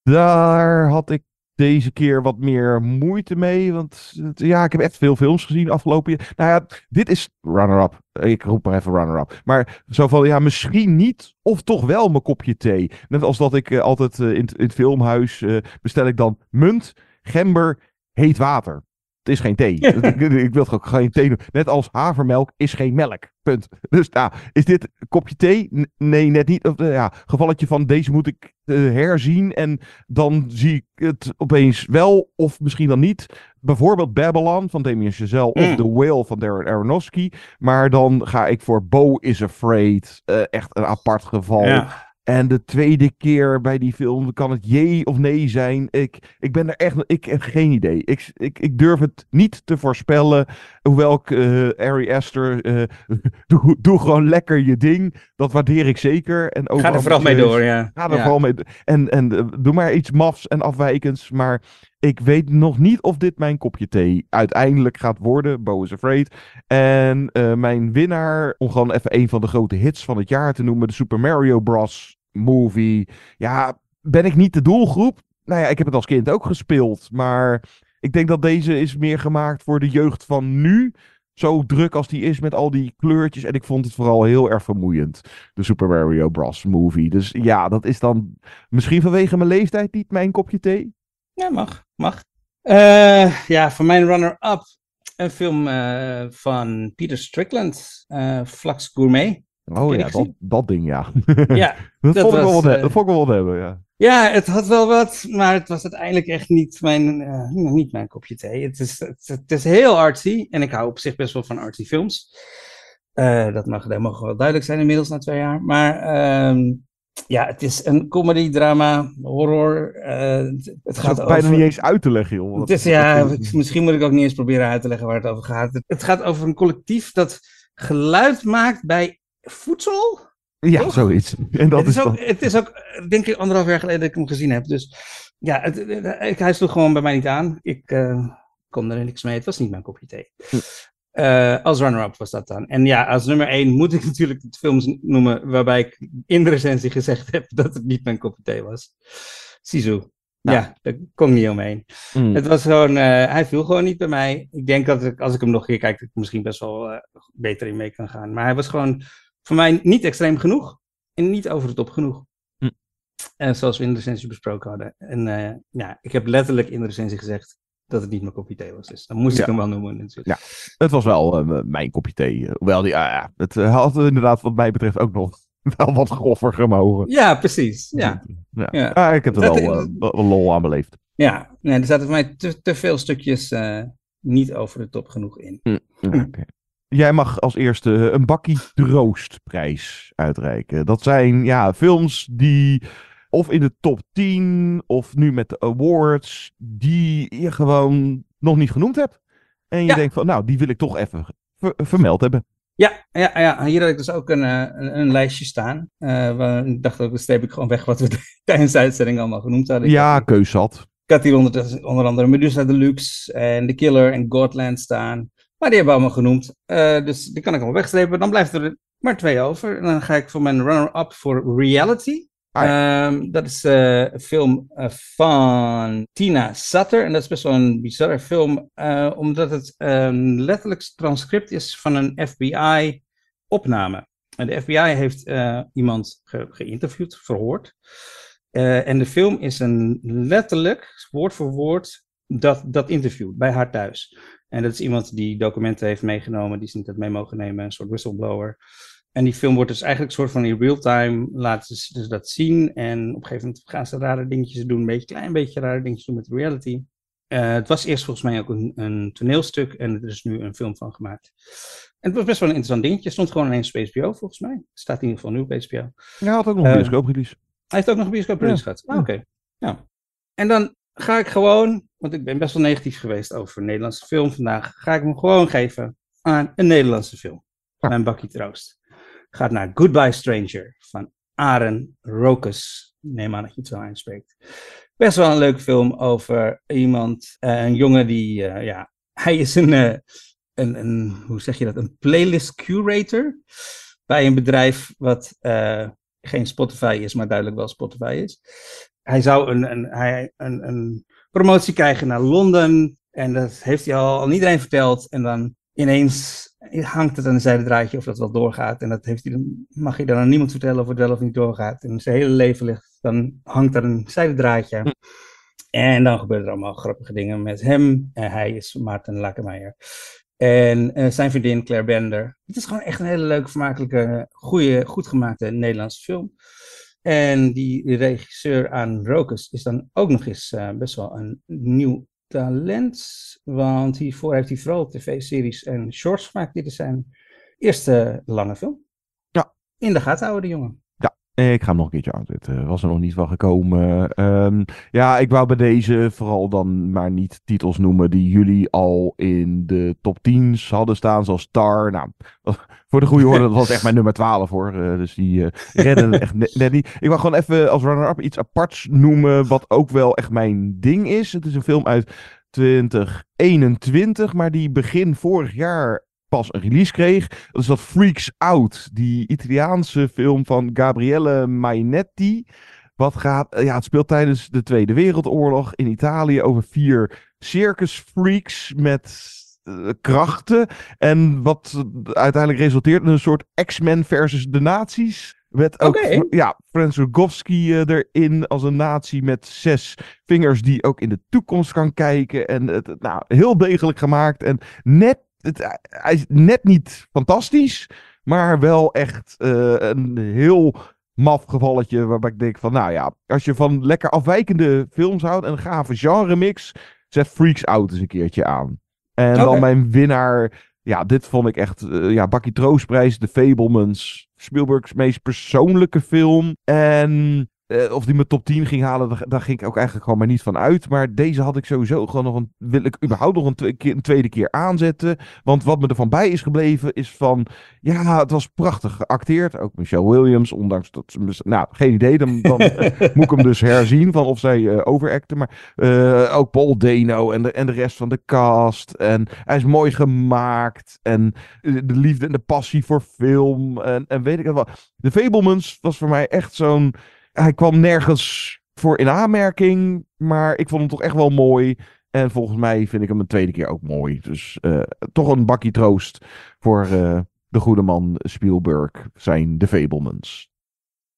Daar had ik deze keer wat meer moeite mee. Want ja, ik heb echt veel films gezien afgelopen jaar. Nou ja, dit is runner-up. Ik roep maar even runner-up. Maar zo van, ja, misschien niet. Of toch wel mijn kopje thee. Net als dat ik eh, altijd eh, in, in het filmhuis eh, bestel ik dan munt, gember, heet water. Het is geen thee. <laughs> ik, wil toch ook geen thee doen. Net als havermelk is geen melk. Punt. <laughs> Dus ja, is dit een kopje thee? Nee, net niet. Of, eh, ja, gevalletje van deze moet ik eh, herzien. En dan zie ik het opeens wel, of misschien dan niet. Bijvoorbeeld Babylon van Damien Chazelle of Mm. The Whale van Darren Aronofsky. Maar dan ga ik voor Bo is Afraid. Eh, echt een apart geval. Ja. En de tweede keer bij die film kan het jee of nee zijn. Ik, ik ben er echt. Ik heb geen idee. Ik, ik, ik durf het niet te voorspellen. Hoewel ik eh Ari Aster. eh, <laughs> doe, doe gewoon lekker je ding. Dat waardeer ik zeker. En ook Ga er vooral mee door, ja. Ga er Ja. vooral mee. En, en eh, doe maar iets mafs en afwijkends. Maar ik weet nog niet of dit mijn kopje thee uiteindelijk gaat worden. Bo is Afraid. En eh, mijn winnaar, om gewoon even een van de grote hits van het jaar te noemen, de Super Mario Bros. movie. Ja, ben ik niet de doelgroep? Nou ja, ik heb het als kind ook gespeeld. Maar ik denk dat deze is meer gemaakt voor de jeugd van nu. Zo druk als die is met al die kleurtjes. En ik vond het vooral heel erg vermoeiend. De Super Mario Bros. movie. Dus ja, dat is dan misschien vanwege mijn leeftijd niet mijn kopje thee. Ja, mag. Mag. Eh, ja, voor mijn runner-up een film eh, van Peter Strickland, eh Flux Gourmet. Oh ja, dat, ding ja. <laughs> Ja, <laughs> dat, dat vond wel dat vond ik wel wat hebben, ja. Ja, het had wel wat, maar het was uiteindelijk echt niet mijn, niet mijn kopje thee. Het is, het, het is heel artsy en ik hou op zich best wel van artsy films. Dat mag, dat mag wel duidelijk zijn inmiddels na twee jaar. Maar ehm, ja, het is een comedy, drama, horror. eh, het, het gaat is ook bijna over... niet eens uit te leggen, joh. Het is, ja, misschien moet ik ook niet eens proberen uit te leggen waar het over gaat. Het, gaat over een collectief dat geluid maakt bij voedsel. Ja, Toch? zoiets. En dat het, is is ook, dan- het is ook, denk ik, anderhalf jaar geleden dat ik hem gezien heb. Dus ja, het, het- hij sloeg gewoon bij mij niet aan. Ik eh, kon er niks mee. Het was niet mijn kopje thee. Eh, als runner-up was dat dan. En ja, als nummer één moet ik <laughs> natuurlijk de films noemen waarbij ik in de recensie gezegd heb <laughs> dat het niet mijn kopje thee was. Sisu. Ja, Ja. daar kon ik niet omheen. Mm. Het was gewoon, eh, hij viel gewoon niet bij mij. Ik denk dat ik, als ik hem nog een keer kijk, dat ik misschien best wel eh, beter in mee kan gaan. Maar hij was gewoon voor mij niet extreem genoeg en niet over de top genoeg. Hm. En zoals we in de recensie besproken hadden. En ja, ik heb letterlijk in de recensie gezegd dat het niet mijn kopje thee was. Dus dan moest Ja. ik hem wel noemen natuurlijk. Ja, het was wel eh, mijn kopje thee. eh, Hoewel, die, ja, het eh, had inderdaad wat mij betreft ook nog <laughs> wel wat groffer gemogen. Ja, precies. Ja, Ja. Ja. Ah, ik heb er Dat- wel, lol aan beleefd. ja. Nee, er zaten voor mij te, te veel stukjes niet over de top genoeg in. Hm, oké. Jij mag als eerste een bakkie troostprijs uitreiken. Dat zijn ja, films die of in de top 10 of nu met de awards, die je gewoon nog niet genoemd hebt. En je Ja. denkt van, nou, die wil ik toch even ver- vermeld hebben. Ja, ja, ja, hier had ik dus ook een, eh, een, een lijstje staan. Eh, waar- ik dacht ook, dan streep ik gewoon weg wat we <laughs> tijdens de uitzending allemaal genoemd hadden. Ik ja, had- keus zat. Ik had hier onder, onder andere Medusa Deluxe en The Killer en Godland staan. Maar die hebben we allemaal genoemd. Uh, dus die kan ik al wegstrepen. Dan blijft er maar twee over. En dan ga ik voor mijn runner-up voor Reality. Um, dat is uh, een film uh, van Tina Sutter. En dat is best wel een bizarre film, uh, omdat het een letterlijk transcript is van een FBI-opname. En de FBI heeft iemand ge geïnterviewd, verhoord. en de film is een letterlijk, woord voor woord, dat, dat interview bij haar thuis. En dat is iemand die documenten heeft meegenomen, die ze niet had mee mogen nemen, een soort whistleblower. En die film wordt dus eigenlijk een soort van in real time laten ze dus dat zien. En op een gegeven moment gaan ze rare dingetjes doen, een beetje klein beetje rare dingetjes doen met reality. Uh, het was eerst volgens mij ook een, een, toneelstuk en er is nu een film van gemaakt. En het was best wel een interessant dingetje. Het stond gewoon ineens op HBO volgens mij. Staat in ieder geval nu op HBO. Ja, hij had ook nog een bioscooprelease. Uh, hij heeft ook nog een bioscooprelease ja. gehad. Ah, Oké. Okay. Ja. En dan ga ik gewoon, want ik ben best wel negatief geweest over Nederlandse film vandaag, ga ik hem gewoon geven aan een Nederlandse film. Mijn bakkie troost gaat naar Goodbye Stranger van Aren Rokus. Neem aan dat je het zo aanspreekt. Best wel een leuke film over iemand, uh, een jongen die, uh, ja, hij is een, uh, een, een, hoe zeg je dat, een playlist curator bij een bedrijf wat geen Spotify is, maar duidelijk wel Spotify is. Hij zou een, een, hij, een, een promotie krijgen naar Londen en dat heeft hij al aan iedereen verteld en dan ineens hangt het aan een zijdraadje of dat wel doorgaat. En dat heeft hij, mag je dan aan niemand vertellen of het wel of niet doorgaat. En zijn hele leven ligt, dan hangt er een zijdraadje. Hm. En dan gebeuren er allemaal grappige dingen met hem. En hij is Maarten Lakemeijer. En uh, zijn vriendin Claire Bender. Het is gewoon echt een hele leuke, vermakelijke, goede, goed gemaakte Nederlandse film. En die regisseur aan Rokus is dan ook nog eens uh, best wel een nieuw talent. Want hiervoor heeft hij vooral tv-series en shorts gemaakt. Dit is zijn eerste lange film. Ja. In de gaten houden, de jongen. Ik ga hem nog een keertje aanzetten. Was er nog niet van gekomen. Um, ja, ik wou bij deze vooral dan maar niet titels noemen die jullie al in de top 10 hadden staan. Zoals Star. Nou, <laughs> voor de goede orde, dat was echt mijn nummer 12 hoor. Uh, dus die uh, redden echt net, net, niet. Ik wou gewoon even als runner-up iets aparts noemen. Wat ook wel echt mijn ding is. Het is een film uit 2021, maar die begin vorig jaar pas een release kreeg. Dat is dat Freaks Out. Die Italiaanse film van Gabriele Mainetti. Wat gaat, ja, het speelt tijdens de Tweede Wereldoorlog in Italië over vier circusfreaks met krachten. En wat uiteindelijk resulteert in een soort X-Men versus de nazi's. Met ook okay. ja, Frans Rogowski erin als een nazi met zes vingers die ook in de toekomst kan kijken. En het, nou, heel degelijk gemaakt. En net, het, hij is net niet fantastisch, maar wel echt uh, een heel maf gevalletje waarbij ik denk van, nou ja, als je van lekker afwijkende films houdt en een gave genre mix, zet Freaks Out eens een keertje aan. En okay. dan mijn winnaar. Ja, dit vond ik echt. Uh, ja, Bakkie Troostprijs, The Fablemans. Spielberg's meest persoonlijke film. En uh, of die me top 10 ging halen, daar, daar, ging ik ook eigenlijk gewoon maar niet van uit. Maar deze had ik sowieso gewoon nog een. Wil ik überhaupt nog een, een tweede keer aanzetten. Want wat me ervan bij is gebleven, is van. Ja, het was prachtig geacteerd. Ook Michelle Williams, ondanks dat ze. Nou, geen idee. Dan, dan <laughs> moet ik hem dus herzien van of zij uh, overacten. Maar uh, ook Paul Dano en de, en de rest van de cast. En hij is mooi gemaakt. En de liefde en de passie voor film. En, en weet ik het wat. De Fablemans was voor mij echt zo'n hij kwam nergens voor in aanmerking, maar ik vond hem toch echt wel mooi. En volgens mij vind ik hem een tweede keer ook mooi. Dus uh, toch een bakkie troost voor uh, de goede man Spielberg, zijn The Fablemans.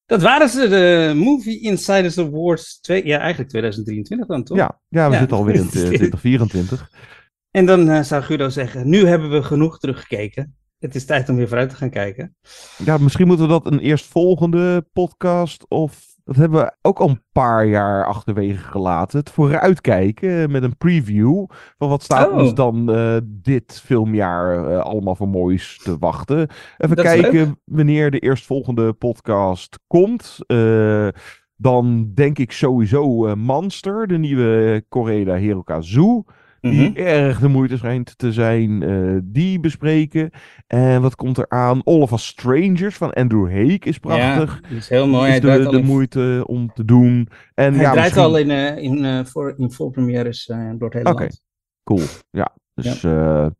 Dat waren ze, de Movie Insiders Awards. Twee, ja, eigenlijk 2023 dan toch? Ja, ja we ja. zitten alweer in <laughs> 2024. En dan uh, zou Guido zeggen: Nu hebben we genoeg teruggekeken. <laughs> Het is tijd om weer vooruit te gaan kijken. Ja, misschien moeten we dat een eerstvolgende podcast of dat hebben we ook al een paar jaar achterwege gelaten. Het vooruitkijken met een preview van wat staat oh. ons dan uh, dit filmjaar uh, allemaal voor moois te wachten. Even dat kijken wanneer de eerstvolgende podcast komt. Uh, dan denk ik sowieso Monster, de nieuwe Coreda Hirokazu die mm -hmm. erg de moeite schijnt te zijn, uh, die bespreken. En wat komt er aan? All of Us Strangers van Andrew Haig is prachtig. Ja, is heel mooi. Is de, de moeite om te doen. En, hij ja, draait misschien... al in, uh, in, uh, voor, in vol premières door het hele okay. land. Cool, ja. Dus ja.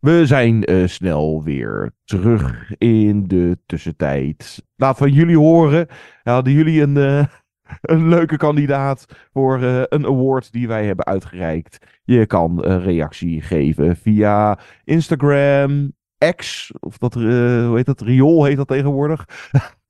We zijn eh, snel weer terug in de tussentijd. Laat van jullie horen. Hadden jullie een, eh, <laughs> een leuke kandidaat voor eh, een award die wij hebben uitgereikt? Je kan een reactie geven via Instagram, X, of dat, eh, hoe heet dat? Riool heet dat tegenwoordig.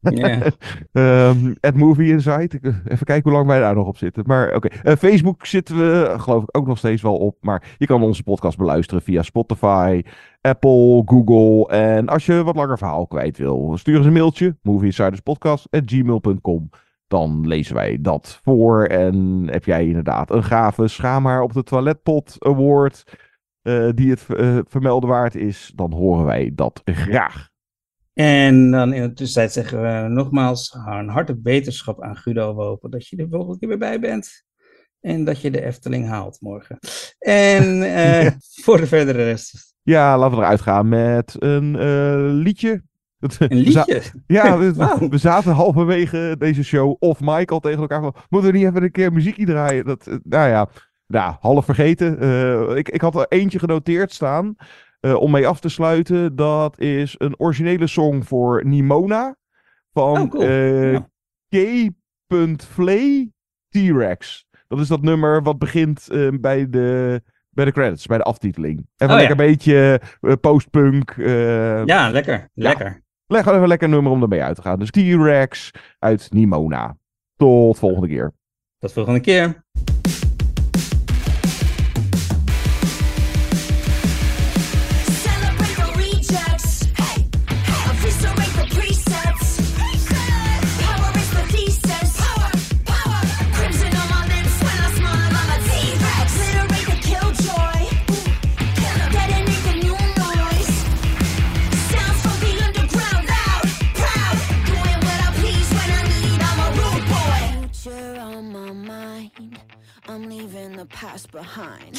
Ja. <laughs> Ehm, at Movie Insight. Even kijken hoe lang wij daar nog op zitten. Maar oké, Eh, Facebook zitten we geloof ik ook nog steeds wel op. Maar je kan onze podcast beluisteren via Spotify, Apple, Google. En als je wat langer verhaal kwijt wil, stuur eens een mailtje. movieinsiderspodcast.gmail.com Dan lezen wij dat voor. En heb jij inderdaad een gave schaam maar op de toiletpot award. eh, die het eh, vermelden waard is. Dan horen wij dat graag. En dan in de tussentijd zeggen we nogmaals een hartelijk beterschap aan Guido. We hopen dat je er volgende keer weer bij bent. En dat je de Efteling haalt morgen. En <laughs> eh, voor de verdere rest. Ja, laten we eruit gaan met een liedje. Een liedje? Ja, <laughs> we, zaten halverwege deze show of Mike al tegen elkaar van, moeten we niet even een keer muziekje draaien? Dat, eh, nou ja, nou, half vergeten. Eh, ik, ik had er eentje genoteerd staan eh, om mee af te sluiten. Dat is een originele song voor Nimona van Oh, cool. Ja. K.Flay T-Rex. Dat is dat nummer wat begint bij, de, bij de credits, bij de aftiteling. Even Oh, lekker ja. een beetje eh, postpunk. Ja, lekker. Lekker. Leg even lekker nummer om ermee uit te gaan. Dus T-Rex uit Nimona. Tot volgende keer. Tot volgende keer. Behind.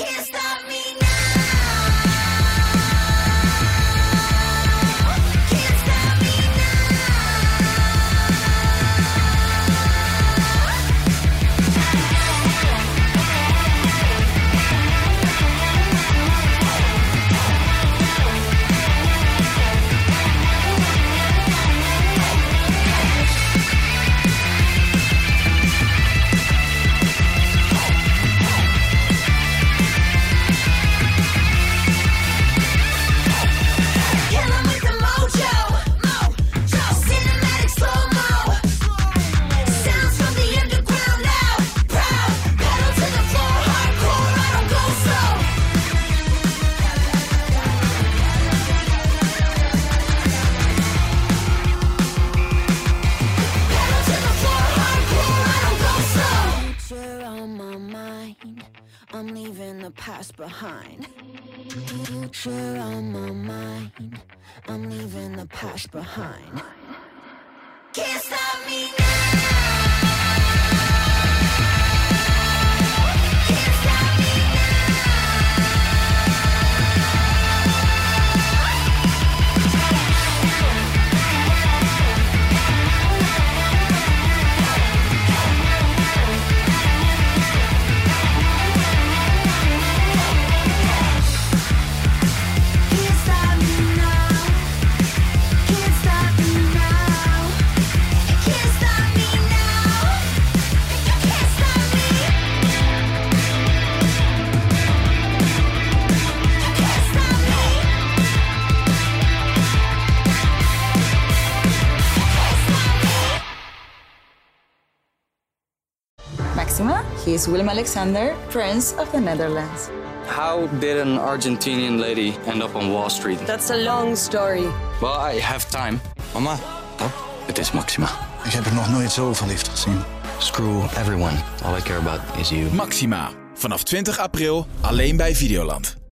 Is Willem Alexander, Prince of the Netherlands. How did an Argentinian lady end up on Wall Street? That's a long story. Well, I have time. Mama, Pap, het is Maxima. Ik heb er nog nooit zoveel liefde gezien. Screw everyone. All I care about is you. Maxima. Vanaf 20 april alleen bij Videoland.